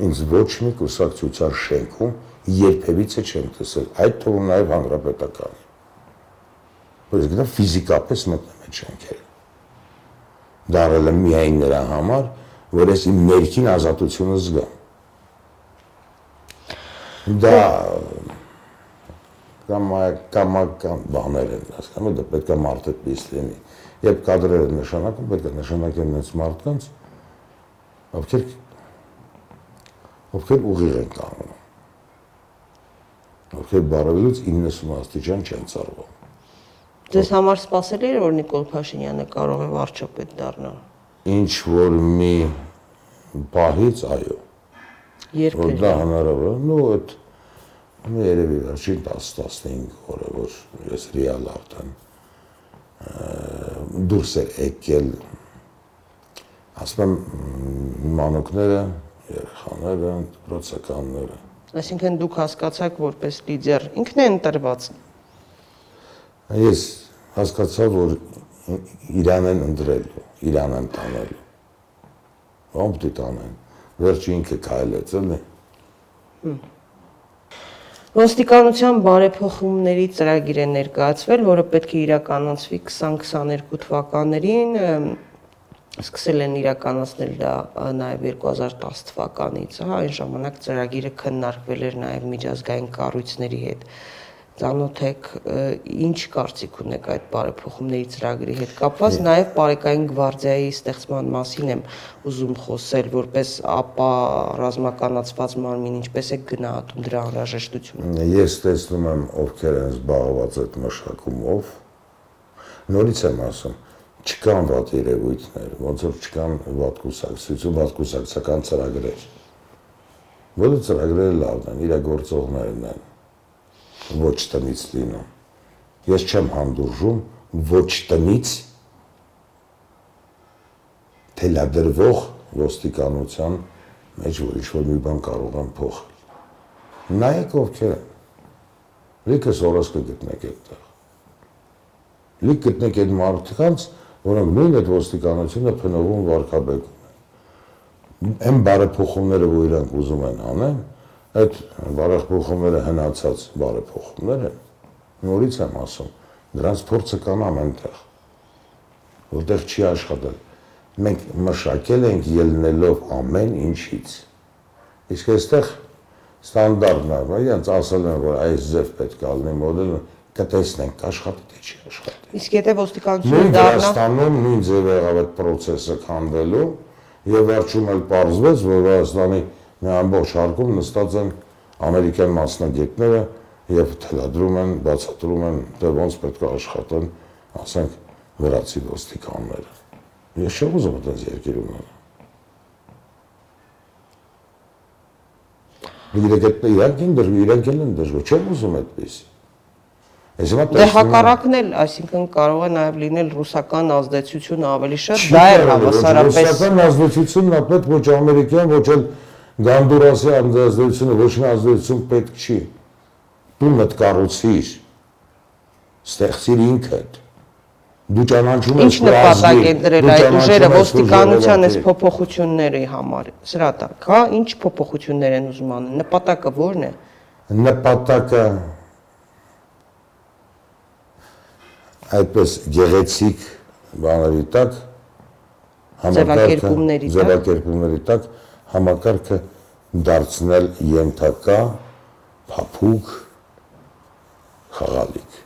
Ինձ ոչ մի կուսակցության շենքում երբևիցե չեմ տեսել, այդ թվում նաև հանրապետականի։ Բայց գնա ֆիզիկապես մտնում է շենքերը։ Դարել եմ միայն նրա համար, որ ես իմ ներքին ազատությունը զգամ։ Դա կամ կամական բաներ են, հասկանում եք, պետք է մարդը պես լինի։ Երբ կադրերը նշանակում, պետք է նշանակեն այս մարդկանց, ովքեր ովքեր ուղիղ են կանգնում։ Ովքեր բարելուց 90 աստիճան չեն ծառվում։ Ձեզ համար սпасելի էր որ Նիկոլ Փաշինյանը կարող է վարչապետ դառնալ։ Ինչ որ մի բահից այո։ Երբ էր դա հնարավոր, նո այդ մի երևի վերջին 10-15 օրը որ ես ռեալ արդեն դուրս է եկել ասում եմ մանուկները երեխաները դպրոցականները Այսինքն դուք հասկացաք որպես լիդեր ինքն է ընտրված։ Ես հասկացա, որ իրան են ընտրելու, իրան են տանելու։ Ո՞մ դի տանեն։ Վերջի ինքը քայլեց, էլի։ Ոստիկանության բարեփոխումների ծրագիր է ներկայացվել, որը պետք է իրականացվի 2022 թվականներին, սկսել են իրականացնել դա նաև 2010 թվականից, հա, այն ժամանակ ծրագիրը քննարկվել էր նաև միջազգային կառույցների հետ։ Ծանոթ եք, ը, ինչ կարծիք ունեք այդ բարեփոխումների ծրագրի հետ կապված, նաև Պարեկային գվարդիայի ստեղծման մասին եմ ուզում խոսել, որպես ապա ռազմականացված մարմին, ինչպես է գնահատում դրա անհրաժեշտությունը։ Ես տեսնում եմ ովքեր են զբաղված այդ մշակումով։ Նորից եմ ասում, չկան վատ երևույթներ, ոնց որ չկան վատ կուսակցություն, վատ կուսակցական ծրագրեր։ Բոլոր ծրագրերը լավն են, իրագործողներն են ոչ տնից լինում։ Ես չեմ հանդուրժում ոչ տնից թելադրվող ոստիկանության մեջ որ ինչ-որ մի բան կարող են փոխել։ Նայեք ովքեր են։ Լիքը սորոս կգտնեք այդտեղ։ Լիք գտնեք այդ մարդկանց, որոնք նույն այդ ոստիկանությունը փնովում վարկաբեկում են։ Այն բարեփոխումները, որ իրանք ուզում են անեն, այդ բարեփոխումները հնացած բարեփոխումներ են։ Նորից եմ ասում, դրանց փորձը կան ամենտեղ, որտեղ չի աշխատել։ Մենք մշակել ենք ելնելով ամեն ինչից։ Իսկ այստեղ ստանդարտն է, բայց ասել են, որ այս ձև պետք է լինի մոդելը, կտեսնենք աշխատի թե չի աշխատի։ Իսկ եթե ոստիկանությունը դառնա Վրաստանում նույն ձև եղավ այդ process-ը քանդելու եւ վերջում էլ պարզվեց, որ Վրաստանի մի ամբողջ հարկում նստած են ամերիկյան մասնագետները եւ թելադրում են, բացատրում են, թե ոնց պետք է աշխատեն, ասենք, վրացի ոստիկանները։ Ես չեմ ուզում այդպես երկիր ունենալ։ Իրենք իրանք են դժգոհ, իրանք են դժգոհ, չեմ ուզում այդպես։ Ես հիմա Դե հակառակն էլ, այսինքն կարող է նաև լինել ռուսական ազդեցությունը ավելի շատ, դա է հավասարապես։ Ռուսական ազդեցությունն է պետք ոչ ամերիկյան, ոչ էլ Գանդուրասի ազդեցությունը, ոչ մի ազդեցություն պետք չի։ Դու մտ կառուցիր։ Ստեղծիր ինքդ դու ճանաչում ես Ինչ նպատակ է դրել այդ ուժերը ոստիկանության այս փոփոխությունների համար։ Սրա տակ, հա, ինչ փոփոխություններ են ուզում անել։ Նպատակը ո՞րն է։ Նպատակը այդպես գեղեցիկ բաների տակ համակարգը ձևակերպումների տակ համակարգը դարձնել ենթակա փափուկ խաղալիք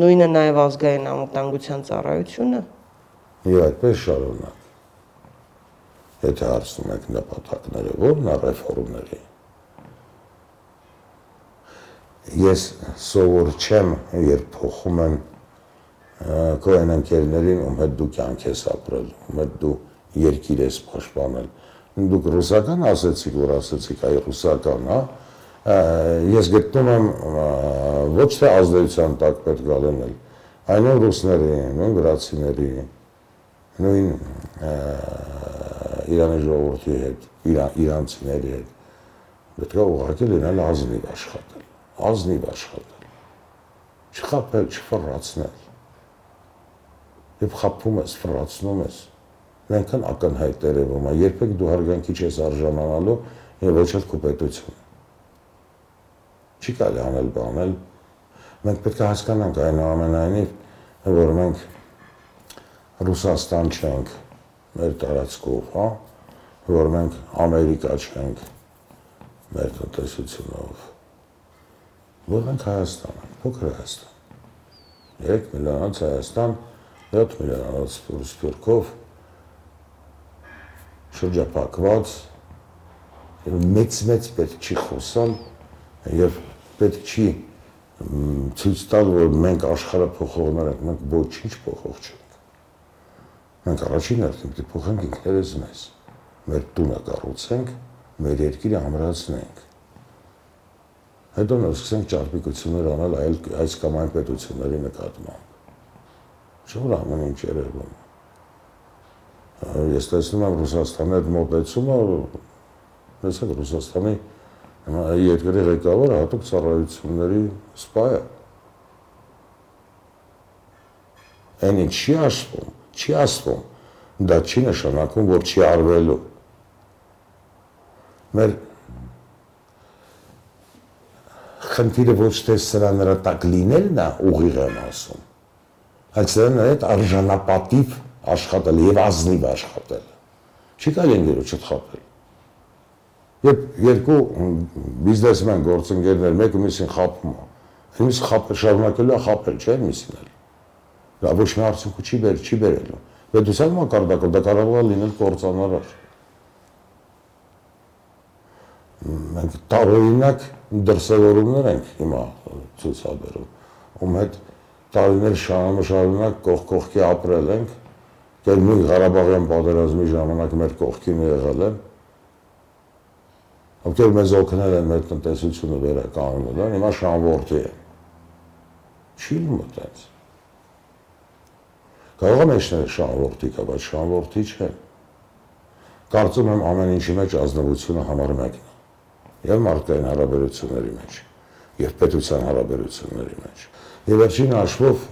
նույնը նաև ազգային անվտանգության ծառայությունը եւ այդպես շարունակ եթե հարցնում եք նպատակները ո՞րն է ռեֆորմների ես սովոր չեմ երբ փոխում են քո այն ընկերներին ում հետ դու կյանք ես ապրել ում հետ դու երկիր ես պաշտպանել դուք ռուսական ասեցիք որ ասեցիք այ ռուսական հա ես գտնում եմ ոչ թե ազդեցության տակ պետք է լինել, այնու ռուսների, նույն վրացիների, նույն Իրանի ժողովրդի հետ, իրան, իրանցիների հետ պետք է ուղղակի լինել ազնիվ աշխատել, ազնիվ աշխատել, չխապել, չֆռացնել։ Եվ խափում ես, ֆռացնում ես, այնքան ակնհայտ երևում է, երբեք դու հարգանքի չես արժանանալու եւ ոչ էլ քո պետությունը չի կարելի անել բանել։ Մենք պետք է հասկանանք այնուամենայնիվ, որ մենք Ռուսաստան չենք մեր տարածքով, հա, որ մենք Ամերիկա չենք մեր տնտեսությունով։ Որ ենք Հայաստան, փոքր Հայաստան։ 3 միլիոնից Հայաստան, 7 միլիոնից Սփյուռքով շրջապակված մեծ-մեծ պետք չի խոսալ եւ պետք չի ցույց տալ, որ մենք աշխարհը փոխողներ ենք, մենք ոչինչ փոխող չենք։ Մենք առաջին հերթին պետք է փոխենք ինքներս մեզ։ Մեր տունը կառուցենք, մեր երկիրը ամրացնենք։ Հետո նա սկսենք ճարպիկություններ անել այլ այս կամ այն պետությունների նկատմամբ։ Շուտ ամեն ինչ երևում։ Ես տեսնում եմ Ռուսաստանի հետ մոտեցումը, տեսեք Ռուսաստանի երկրի ղեկավարը հատուկ ծառայությունների սպա է։ Այն ինչ չի ասվում, չի ասվում, դա չի նշանակում, որ չի արվելու։ Մեր խնդիրը ոչ թե սրա նրա տակ լինելն է, ուղիղ եմ ասում, այլ սրա նրա հետ արժանապատիվ աշխատել եւ ազնիվ աշխատել։ Չի կարելի ընկերոջ չխապել։ Երբ երկու բիզնեսմեն գործընկերներ մեկը մյուսին խափում է, ինձ խապը շարունակելու է խապել, չէ՞ միսին Դա ոչ մի արդյունք չի բեր, չի բերելու։ Պետության մակարդակով դա կարող է լինել կործանարար։ Մենք տարօրինակ դրսևորումներ ենք հիմա ցուցաբերում։ Ում հետ տարիներ շարունակ կողք կողքի ապրել ենք, դեռ նույն Ղարաբաղյան պատերազմի ժամանակ մեր կողքին եղել են ովքեր մեզ օգնել են մեր տնտեսությունը վերականգնել, դա հիմա շանվորտի է։ Չի մտած։ Կարող եմ եշնել շանվորտի կա, բայց շանվորտի չէ։ Կարծում եմ ամեն ինչի մեջ ազնվությունը համար մեկն է։ Եվ մարդկային հարաբերությունների մեջ, եւ պետության հարաբերությունների մեջ։ Եվ վերջին հաշվով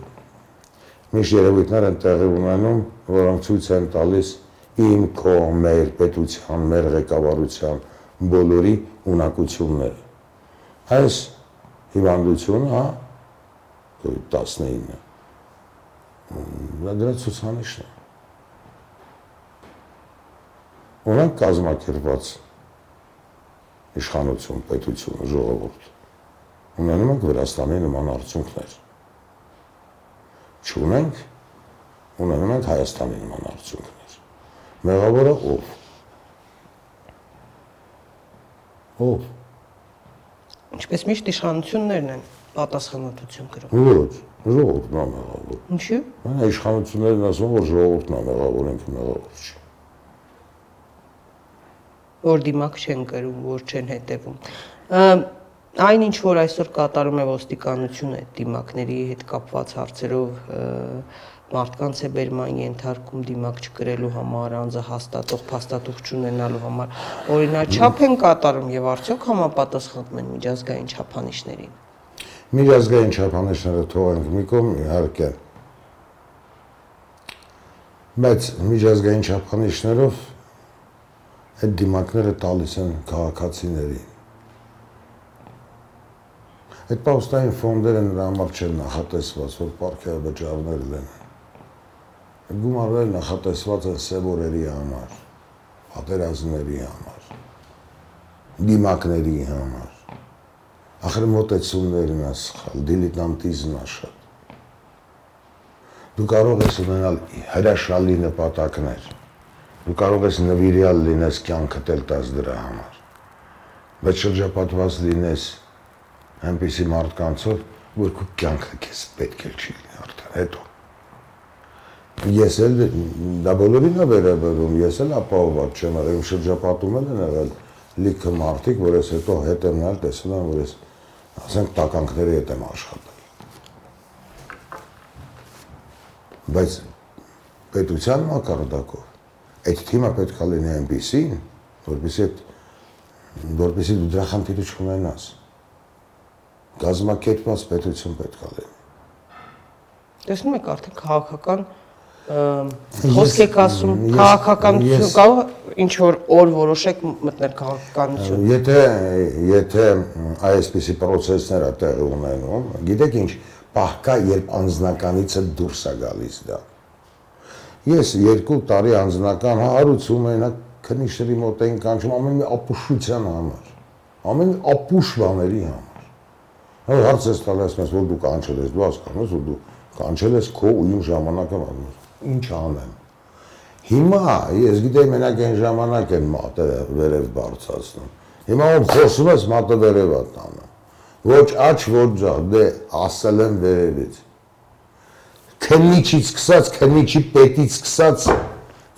միշտ երևույթներ են տեղի ունենում, որոնք ցույց են տալիս իմ քո մեր պետության, մեր ղեկավարության բոլորի ունակությունները։ Այս հիվանդությունը, հա, COVID-19 դա դրա ցուցանիշն է։ Ունենք կազմակերպված իշխանություն, պետություն, ժողովուրդ։ Ունենում ենք Վրաստանի նման արդյունքներ։ Չունենք, ունենում ենք Հայաստանի նման արդյունքներ։ Մեղավորը ով Ով։ Ինչպես միշտ իշխանություններն են պատասխանատվություն կրում։ Ոչ, ժողովուրդն է մեղավոր։ Ինչու՞։ Այն իշխանություններն ասում որ ժողովուրդն է մեղավոր, ինքը մեղավոր չի։ որ դիմակ չեն կրում, որ չեն հետևում։ Ա, Այն ինչ որ այսօր կատարում է ոստիկանությունը դիմակների հետ կապված հարցերով մարդկանց է բերման ենթարկում դիմակ չկրելու համար, անձը հաստատող փաստաթուղթ չունենալու համար, օրինաչափ են կատարում եւ արդյոք համապատասխանում են միջազգային չափանիշներին։ Միջազգային չափանիշները թողենք մի կողմ իհարկե։ Բայց միջազգային չափանիշներով այդ դիմակները տալիս են քաղաքացիներին։ Այդ պաուստային ֆոնդերը նրա համար չեն նախատեսված, որ պարքերը վճարներ լինեն։ Գումարները նախատեսված են սևորերի համար, պատերազմների համար, դիմակների համար։ Ախր մոտեցումներն է սխալ, դիլետանտիզմն է շատ։ Դու կարող ես ունենալ հրաշալի նպատակներ։ Դու կարող ես նվիրյալ լինես կյանքը տել տաս դրա համար։ Բայց շրջապատված լինես այնպիսի մարդկանցով, որ քո կյանքը քեզ պետք է չի լինի արդեն հետո։ Ես էլ դա բոլորին է վերաբերում, ես էլ ապահոված չեմ եղել, շրջապատում եմ եղել լիքը մարդիկ, որ ես հետո հետ եմ նայել, տեսել եմ, որ ես ասենք տականքների հետ եմ աշխատել։ Բայց պետության մակարդակով այդ թիմը պետք է լինի այնպեսին, որպեսզի որպեսզի դու դրա խնդիրը չունենաս։ Գազམ་ակերպված պետություն պետք է լինի։ Տեսնում եք արդեն քաղաքական խոսք եք ասում քաղաքականություն կարող ինչ որ օր որոշեք մտնել քաղաքականություն։ Եթե եթե այսպիսի process-ները տեղի ունենում, գիտեք ինչ, պահկա երբ անձնականիցը դուրս է գալիս դա։ Ես երկու տարի անձնական հարուցում եմ, քնիշերի մոտ էին կանչում ամեն ապուշության համար։ Ամեն ապուշ բաների համար։ Հա հարց ես տալիս մեզ, որ դու կանչել ես, դու հասկանում ես, որ դու կանչել ես քո ու իմ ժամանակը անում ինչ անեմ։ Հիմա ես գիտեի մենակ այն ժամանակ են մատը վերև բարձրացնում։ Հիմա ում խոսում ես մատը վերև է տանում։ Ոչ աչ, ոչ ձախ, դե ասել եմ վերևից։ Քննիչից սկսած, քննիչի պետից սկսած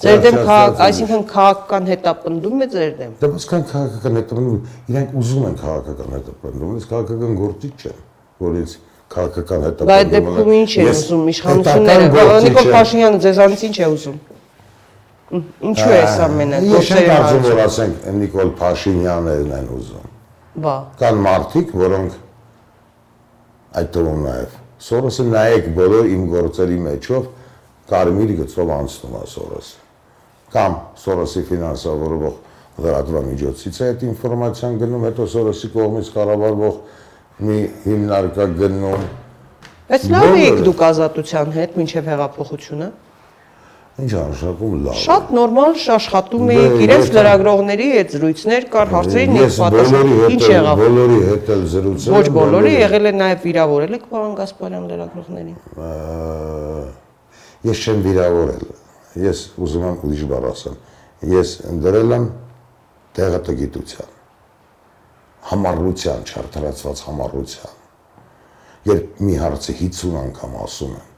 Ձեր դեմ քաղաք, այսինքն քաղաքական հետապնդում է ձեր դեմ։ Դե ոսկան քաղաքական հետապնդում, իրանք ուզում են քաղաքական հետապնդում, ես քաղաքական գործիչ չեմ, որից քաղաքական հետապնդումը։ Բայց դեպքում ինչ է ուզում իշխանությունները։ Նիկոլ Փաշինյանը ձեզանից ինչ է ուզում։ Ինչու է սա ամենը Ես չեմ կարծում, որ ասենք Նիկոլ Փաշինյանն են ուզում։ Բա։ Կան մարդիկ, որոնք այդ թվում նաև Սորոսը նայեք բոլոր իմ գործերի մեջով կարմիր գծով անցնում է Սորոսը կամ Սորոսի ֆինանսավորող լրատվամիջոցից է այդ ինֆորմացիան գնում, հետո Սորոսի կողմից կառավարվող մի հիմնարկա գնում։ Բայց լավ եք դուք ազատության հետ մինչև հեղափոխությունը։ Ինչ արժակում լավ։ Շատ նորմալ աշխատում եք, իրենց լրագրողների հետ զրույցներ կար, հարցերին եք պատասխան։ Ինչ եղավ։ Բոլորի հետ էլ զրուցել։ Ոչ բոլորի, եղել է նաև վիրավորել եք պարոն Գասպարյան լրագրողներին։ Ես չեմ վիրավորել։ Ես ուզում եմ ուրիշ բառ ասեմ։ Ես դրել եմ տեղը տգիտության համառության, չարթարացված համառության։ Երբ մի հարցը 50 անգամ ասում եմ,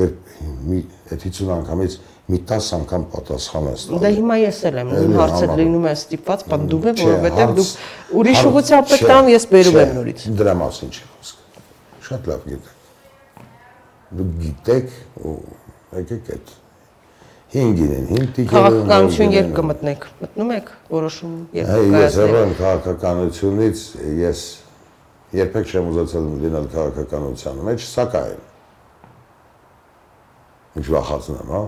երբ մի այդ 50 անգամից մի 10 անգամ պատասխան ես տալիս։ Դա հիմա ես էլ եմ, նույն հարցը լինում է ստիպված բնդում է, որովհետև դուք ուրիշ ուղղությամբ է ես բերում եմ նորից։ Դրա մասին չի խոսքը։ Շատ լավ գիտեք։ Դուք գիտեք եկեք այդ 5-ին, 5 տիկերը։ Քաղաքականություն երբ կմտնեք։ Մտնում եք որոշում երբ կայացնեք։ Ես հեռան քաղաքականությունից ես երբեք չեմ ուզեցել լինել քաղաքականության մեջ, սակայն ինչ վախացնեմ, հա,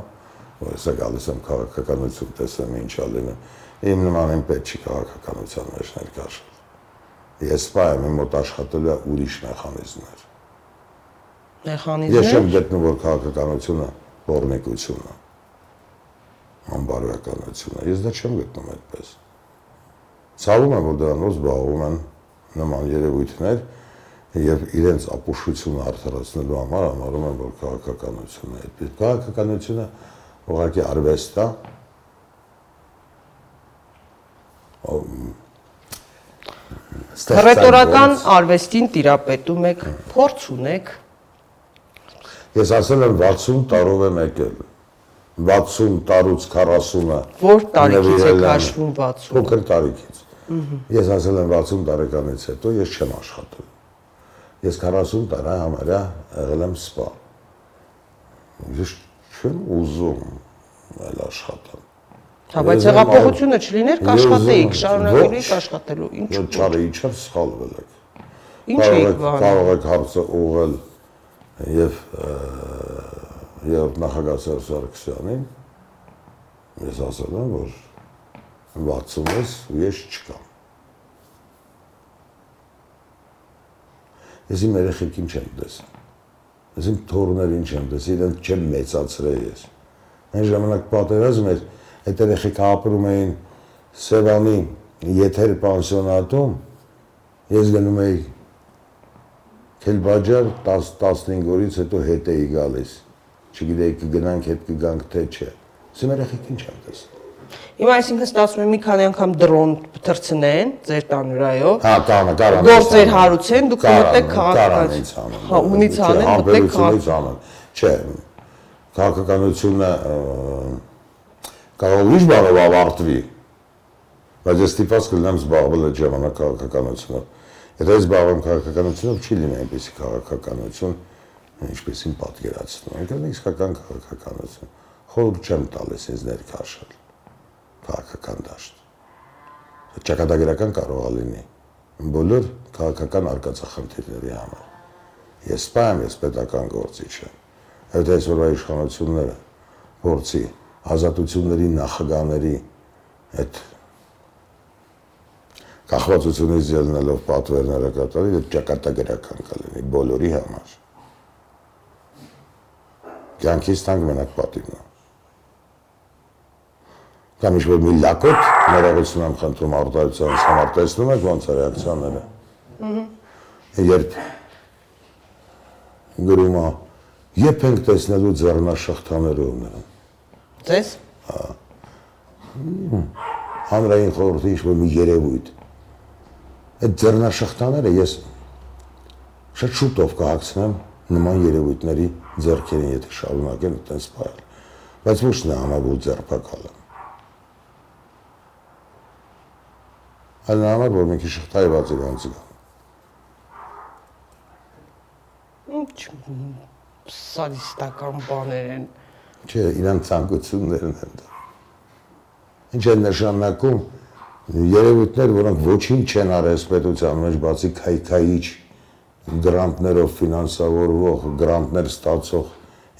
որ հեսա գալիս եմ քաղաքականություն տեսեմ ինչա լինում։ Իմ նման եմ պետք չի քաղաքականության մեջ ներկաշել։ Ես սպայ եմ իմ մոտ աշխատելու ուրիշ մեխանիզմներ։ Մեխանիզմներ։ Ես չեմ գտնում որ քաղաքականությունը բորնեկություն է անբարոյականությունը։ Ես դա չեմ գտնում այդպես։ Ցավում եմ, որ դրանով զբաղվում են նման երևույթներ եւ իրենց ապուշությունը արդարացնելու համար համարում են, որ քաղաքականությունը է այդպես։ Քաղաքականությունը ուղղակի արվեստ է։ գործ։ արվեստին տիրապետում եք, փորձ ունեք։ Ես ասել եմ 60 տարով եմ եկել։ 60 տարուց 40-ը Որ տարիքից եմ հաշվում 60-ը։ Փոքր տարիքից։ Ես ասել եմ 60 տարեկանից հետո ես չեմ աշխատել։ Ես 40 տարի համարյա եղել եմ սպա։ Ես չեմ ուզում այլ աշխատել։ Հա, բայց հեղափոխությունը չլիներ, կաշխատեիք, եք աշխատելու։ Ինչ Ես չարի իջավ սխալվել եք։ ինչ եք վանում։ կարող եք հարցը ուղղել եւ եւ նախագահ Սերժ Սարգսյանին ես ասել եմ որ 60-ից ես չկամ ես իմ երեխեքին չեմ տեսել ես իմ թորներին չեմ տեսել իրենք չեմ մեծացրել ես այն ժամանակ պատերազմ էր այդ երեխեքը ապրում էին Սևանի եթեր պանսիոնատում ես գնում էի Քելբաջար 10-15 օրից հետո հետ էի գալիս։ Չգիտեի կգնանք հետ կգանք թե չէ։ Սա երեխեքին չեմ տեսել։ Հիմա այսինքն ստացվում է մի քանի անգամ դրոն թրցնեն ձեր տան վրայով։ Հա, կանը, կարան։ Գործեր հարուցեն, դուք մտեք քաղաքական- Հա, ունից անեն, մտեք անեն։ Չէ, քաղաքականությունը կարող ուրիշ բանով ավարտվի։ Բայց ես ստիպված կլինեմ զբաղվել այդ ժամանակ քաղաքականությունով։ Եթե զբաղվեմ քաղաքականությունով, չի լինի այնպեսի քաղաքականություն, ինչպեսին պատկերացնում։ Այնքան իսկական քաղաքականություն։ Խորհուրդ չեմ տալիս ինձ ներքաշել քաղաքական դաշտ։ Ճակատագրական կարող է լինի բոլոր քաղաքական արկածախնդիրների համար։ Ես սպա եմ, ես պետական գործիչ եմ։ Այդ այսօրվա իշխանությունները փորձի ազատությունների նախագաների այդ կախվածությունից ելնելով պատվերները կատարել, ճակատագրական կլինի բոլորի համար։ Կյանքից տանք մենակ պատիվն է։ Կամ ինչ-որ մի լակոտ ներողություն եմ խնդրում արտահայտության համար տեսնում եք ոնց է ռեակցիաները։ Երբ գրում է, երբ ենք տեսնելու ձեռնաշղթաներով նրան։ Ձեզ հանրային խորհրդի ինչ-որ մի երևույթ։ Այդ ձեռնաշղթաները ես շատ շուտով կհագցնեմ նման երևույթների ձեռքերին, եթե շարունակեն այդպես պահել։ Բայց ոչ նա համագուտ ձերբակալը։ Այլ նա համար, որ մի քիչ շղթայված է ոնց գա։ ինչ սադիստական բաներ են։ Չէ, իրանց ցանկություններն են դա։ Ինչ է նշանակում երևույթներ, որոնք ոչինչ չեն արել պետության մեջ, բացի քայքայիչ գրանտներով ֆինանսավորվող, գրանտներ ստացող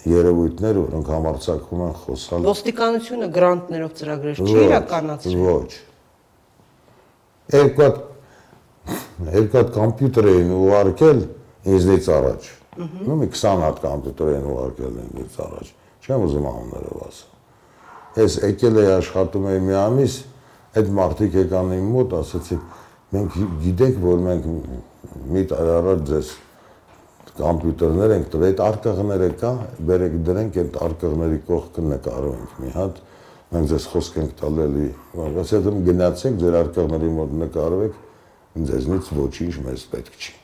երևույթներ, որոնք համարցակվում են խոսալ Ոստիկանությունը գրանտներով ծրագրեր չի իրականացրել։ Ոչ։ Երկու հատ երկու հատ համբյուտեր էին ուղարկել ինձնից առաջ։ Ну մի 20 հատ համբյուտեր էին ուղարկել ինձնից առաջ։ Չեմ ուզում անուններով ասել։ Ես եկել էի աշխատում էի մի ամիս, այդ մարդիկ եկան իմ մոտ, ասացին, մենք գիտենք, որ մենք մի տարի առաջ ձեզ համբյուտերներ ենք տվել, այդ արկղները կա, բերեք դրենք այդ արկղների կողքը նկարենք մի հատ, մենք ձեզ խոսք ենք տալ էլի, եթե գնացեք ձեր արկղների մոտ նկարվեք, ձեզնից ոչինչ մեզ պետք չի։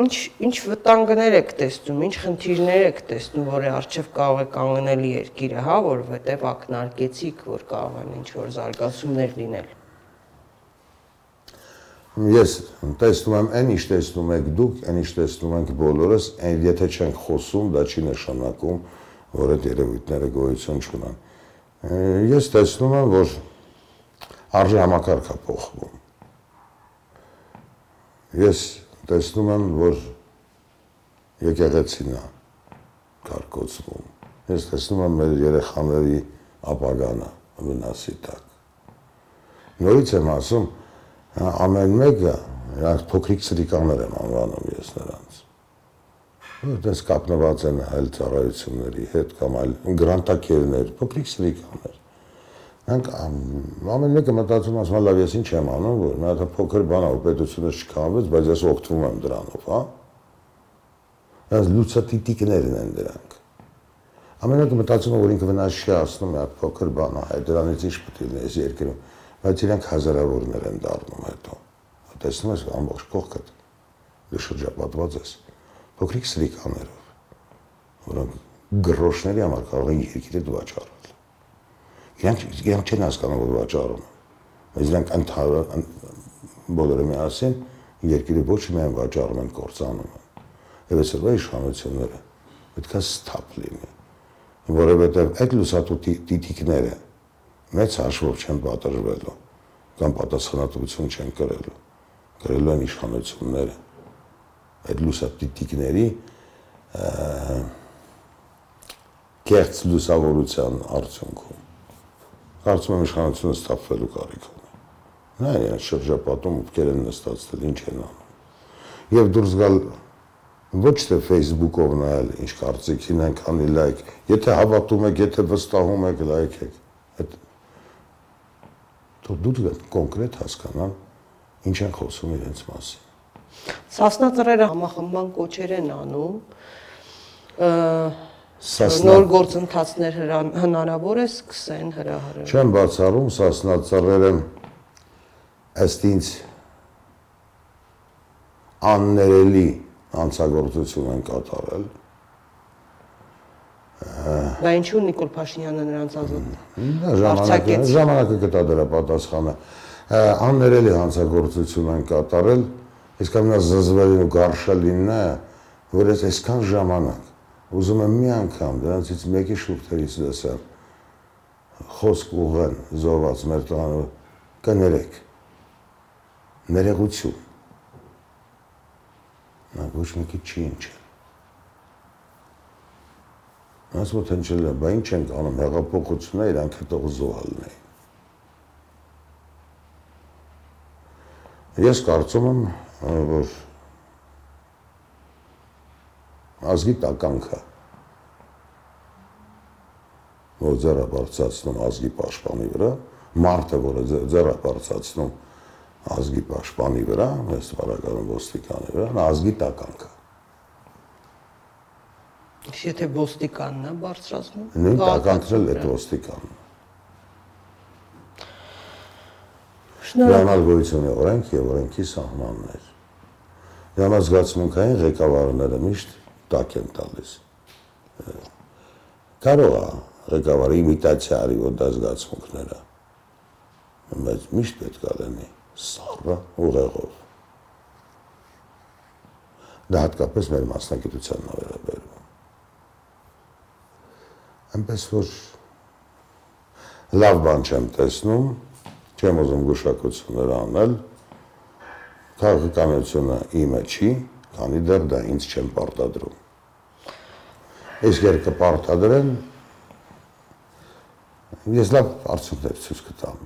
Ինչ ինչ վտանգներ եք տեսնում, ինչ խնդիրներ եք տեսնում, որի արժև կարող է կանգնել երկիրը, հա, որովհետև ակնարկեցիք, որ կարող են ինչ որ զարգացումներ լինել։ Ես տեսնում եմ այն ինչ տեսնում եք դուք, այն ինչ տեսնում ենք բոլորս, այն եթե չենք խոսում, դա չի նշանակում, որ այդ երևույթները գոյություն չունեն։ Ես տեսնում եմ, որ արժե համակարգը փոխվում։ Ես տեսնում եմ, որ եկեղեցին է կարկոցվում։ Ես տեսնում եմ մեր երեխաների ապագանը վնասի տակ։ Նորից եմ ասում, ամեն մեկը իրանք փոքրիկ սրիկաներ եմ անվանում ես նրանց։ Որտես կապնված են այլ ծառայությունների հետ կամ այլ գրանտակերներ, փոքրիկ սրիկաներ։ Նրանք ամ- ամեն մեկը մտածում ասում է, լավ, ես ինչ եմ անում, որ մի հատ փոքր բան ա, պետությունը չքանվեց, բայց ես օգտվում եմ դրանով, հա։ Այս լուծատիտիկներն են դրանք։ Ամեն մեկը մտածում է, որ ինքը վնաս չի ասնում, հատ փոքր բան է, այդ դրանից ինչ պետք է լինի այս երկրում, բայց իրանք հազարավորներ են դառնում հետո։ տեսնում ես ամբողջ կողքը շրջապատված ես փոքրիկ սրիկաներով, որոնք գրոշների համար կարող են երկիրը վաճառել։ Իրանք իրանք չեն հասկանում որ վաճառում են։ Բայց իրանք ընդհանուր բոլորը միասին երկիրը ոչ միայն վաճառում են, կործանում են։ Եվ այսօրվա իշխանությունները պետք է ստապ լինի, որովհետև այդ լուսատու տիտիկները մեծ հաշվով չեն պատժվելու կամ պատասխանատվություն չեն կրելու։ Կրելու են իշխանությունները այդ լուսատիտիկների կեղծ լուսավորության արդյունքում կարծում եմ իշխանությունը ստապվելու կարիք ունի։ Նա այն շրջապատում ովքեր են նստածել, ինչ են անում։ Եվ դուրս գալ ոչ թե Facebook-ով նայել, ինչ կարծիքին են քանի լայք, եթե հավատում եք, եթե վստահում եք, լայք Այդ դու կոնկրետ հասկանան ինչ են խոսում իրենց մասին։ Սասնածռերը համախմբան կոչեր են անում։ Նոր գործընթացներ հնարավոր է սկսեն հրահրել։ Չեմ բացառում սասնածռերը ըստ ինձ աններելի անցագործություն են կատարել։ Դա ինչու Նիկոլ Փաշինյանը նրանց ազատ։ Ժամանակը ժամանակը կտա դրա պատասխանը։ Աններելի հանցագործություն են կատարել Իսկ ամենա զզվելին ու գարշալինն է, որ ես այսքան ժամանակ ուզում եմ մի անգամ դրանցից մեկի շուրթերից լսել խոսք ուղեն զոհված մեր տանը կներեք ներեղություն նա ոչ մեկի չի ինչ Այս մոտ հնչել է, բա ինչ ենք անում, հեղափոխությունն է, իրանք հետո զոհալն է։ Ես կարծում եմ, որ ազգի տականքը որ ձեռը բարձրացնում ազգի պաշտպանի վրա, մարդը, որը ձեռը բարձրացնում ազգի պաշտպանի վրա, այս բարակալում ոստիկանի վրա, ազգի տականքը։ Եթե ոստիկանն է բարձրացնում, նույն տականքն էլ է ոստիկանն։ Շնորհակալ գույցունի օրենք եւ օրենքի սահմաններ։ Նրանց զգացմունքային ղեկավարները միշտ տակ են տալիս։ Կարող է ղեկավարը իմիտացիա արի որ դա զգացմունքները։ Բայց միշտ պետք է լինի սառը ուղեղով։ Դա հատկապես մեր մասնագիտությանն է վերաբերում։ Այնպես որ լավ բան չեմ տեսնում, չեմ ուզում գուշակություններ անել, քաղաքականությունը իմը չի, քանի դեռ դա ինձ չեն պարտադրում։ Իսկ երբ կպարտադրեն, ես լավ արդյունքներ ցույց կտամ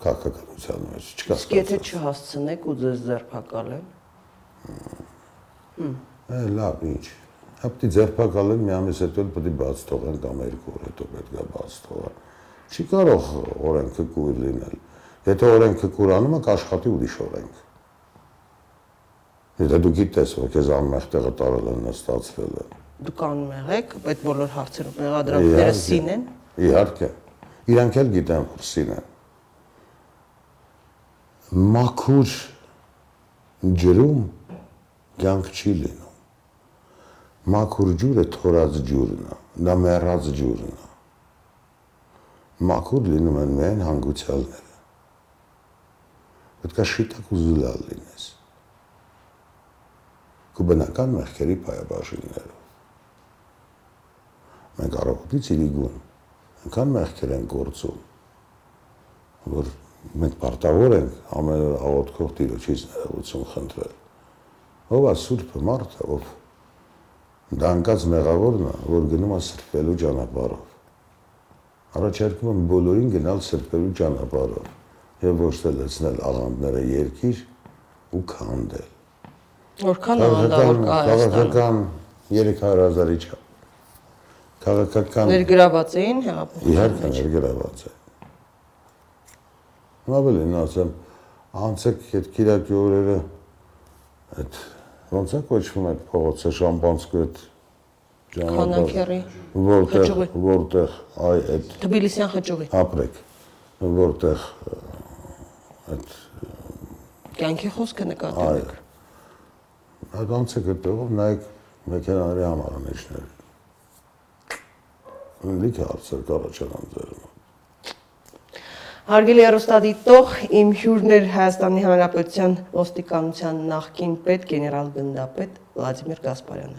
քաղաքականության մեջ չկա։ Իսկ եթե չհասցնեք ու ձեզ ձերբակալեն։ Է լավ, ինչ։ Հապտի ձերբակալեն մի ամիս հետո պետք է բաց թողեն կամ երկու օր հետո պետք է բաց թողեն։ Չի կարող օրենքը կույր լինել։ Եթե օրենքը կուրանում է, կաշխատի ուրիշ օրենք։ Եթե դու գիտես, որ քեզ անմեղ տեղը տարել են նստածվել են։ Դուք անմեղ եք, այդ բոլոր հարցերում մեղադրանքները սին են։ Իհարկե։ Իրանք էլ գիտեն, որ սին են։ Մաքուր ջրում կյանք չի լինում։ Մաքուր ջուրը թորած ջուրն է, դա մեռած ջուրն է։ Մաքուր լինում են միայն հանգուցյալները պետք է շիտակ ու զուլալ լինես։ Քո բնական մեղքերի պայաբաժիններով։ Մենք առողջից իրիգուն այնքան մեղքեր են գործում, որ մենք պարտավոր ենք ամեն օր աղոթքով Տիրոջից ներողություն խնդրել։ Ով է սուրբը մարդը, ով դանկած մեղավորն է, որ գնում է սրբելու ճանապարհով։ Առաջարկում եմ բոլորին գնալ սրբելու ճանապարհով եւ ոչ թե լցնել աղանդները երկիր ու քանդել։ Որքան աղանդավոր կա Քաղաքական 300000-ի չափ։ Քաղաքական ներգրաված էին հեղափոխության։ Իհարկե ներգրաված է։ Ավելին ասեմ, անցեք այդ Կիրակի օրերը այդ ոնց է կոչվում այդ փողոցը շամպանսկու այդ Խանանկերի որտեղ որտեղ այ այդ Թբիլիսյան հճուղի ապրեք որտեղ այդ Կյանքի խոսքը նկատում եք։ Այդ անցեք այդտեղով նայեք մեքենաների համարանիշները։ Լիքը հարցեր կառաջանան ձեր մոտ։ Հարգելի հեռուստադիտող, իմ հյուրն էր Հայաստանի Հանրապետության ոստիկանության նախկին պետ գեներալ գնդապետ Վլադիմիր Գասպարյանը։